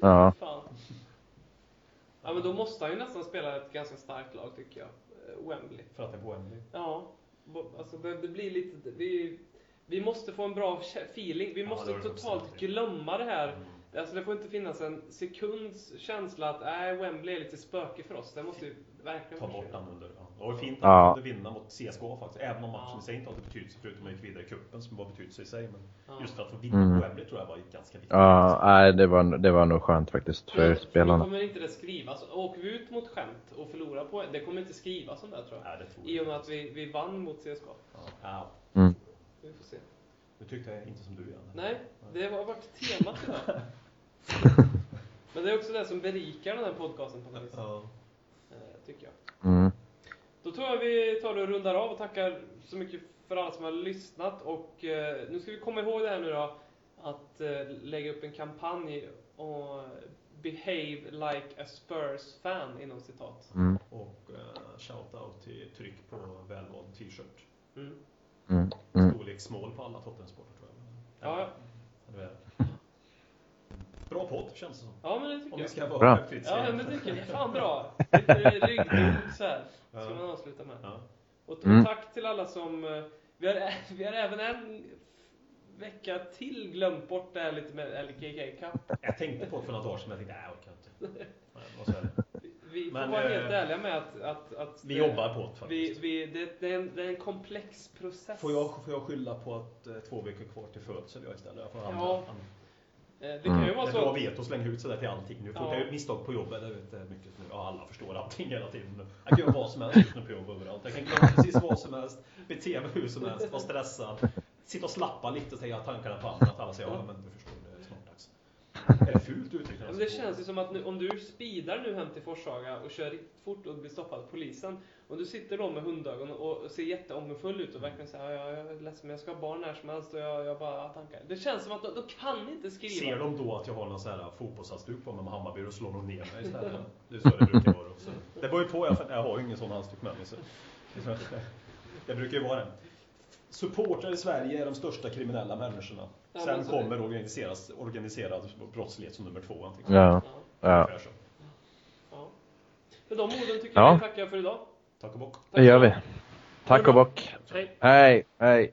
Ja. Fan. Ja men då måste han ju nästan spela ett ganska starkt lag tycker jag. Wembley. För att det är på Wembley. Ja. alltså det, blir lite, vi, vi måste få en bra feeling. Vi Ja, måste du totalt glömma det här. Mm. Alltså det får inte finnas en sekunds känsla att äh, Wembley är lite spöke för oss. Det måste ju verkligen Ta bort den under. Ja. Det var fint att Ja. de kunde vinna mot CSKA faktiskt. Även om matchen Ja. i sig inte hade betydelse förutom att man gick vidare i cupen som var betydelse i sig. Men Ja. just för att få vinna Mm. på Wembley tror jag var ganska viktigt. Ja, nej, det var, det var nog skönt faktiskt för Men spelarna. Då kommer inte det skrivas. Åker vi ut mot skämt och förlorar på det kommer inte skrivas om det tror jag. Nej, det tror I jag. och med att vi, vi vann mot CSKA. Ja. Ja. Mm. Vi får se. Nu tyckte jag inte som du igen. Nej, det har varit temat idag. Men det är också det som berikar den här podcasten på något vis. Eh, Tycker jag. Mm. Då tror jag vi tar och rundar av och tackar så mycket för alla som har lyssnat. Och eh, nu ska vi komma ihåg det här nu då. Att eh, lägga upp en kampanj och behave like a Spurs-fan inom citat. Mm. Och uh, shout-out till tryck på välvald t-shirt. Mm. Mm. Mm. Storlek small på alla Tottenham-sporter tror jag. Ja, ja. Bra podd känns det som. Ja, men det tycker Om vi jag. ska vara Bra. Ja, men det tycker jag. Fan bra. Lite ryggdunk så här. Ska Ja. man avsluta med. Ja. Och och Mm. tack till alla som... eh, Vi har, vi har även en vecka till glömt bort det här lite med LKK Cup. Jag tänkte på det för några dagar sedan men jag tänkte, nej jag orkar inte. Vi får Men, vara eh, helt ärliga med att... att, att Vi det- jobbar på det Vi, faktiskt. vi, det, det, är en, det är en komplex process. Får jag, får jag skylla på att eh, två veckor kvar till födsel jag istället? Jag får Ja, andra, Eh, Det kan ju Mm. vara Det är bra så... veto att slänga ut sådär till allting. Nu folk Ja. gjort misstag på jobbet. Det vet jag mycket nu. Ja, alla förstår allting hela tiden. Jag kan göra vad som helst just nu på jobb överallt. Jag kan glömma precis vad som helst. Bete mig hur som helst. Vara stressad. Sitta och slappa lite och säga tankarna på andra. Att alla säger ja men du förstår det är snart dags. Är det fult uttryck? Ja, men det känns ju som att nu, om du speedar nu hem till Forshaga och kör riktigt fort och blir stoppad av polisen. Och du sitter då med hundögon och ser jätteångerfull ut och verkligen säger ja, jag är ledsen men jag ska ha barn när som helst och jag, jag bara tankar. Det känns som att då, då kan inte skriva. Ser de då att jag har någon sån här fotbollshalsduk på mig med Hammarby och slår de ner mig istället? Det är så det brukar vara också. Det beror ju på, jag, jag har ju ingen sån halsduk med mig. Så. Det brukar ju vara det. Supportrar i Sverige är de största kriminella människorna. Ja, Sen kommer organiseras, organiserad brottslighet som nummer två. antingen. Ja. Ja, Ja. Med de orden tycker Ja. jag vi tackar för idag. Tack och bock. Det gör vi. Tack och bock. Hej. Hej, hej.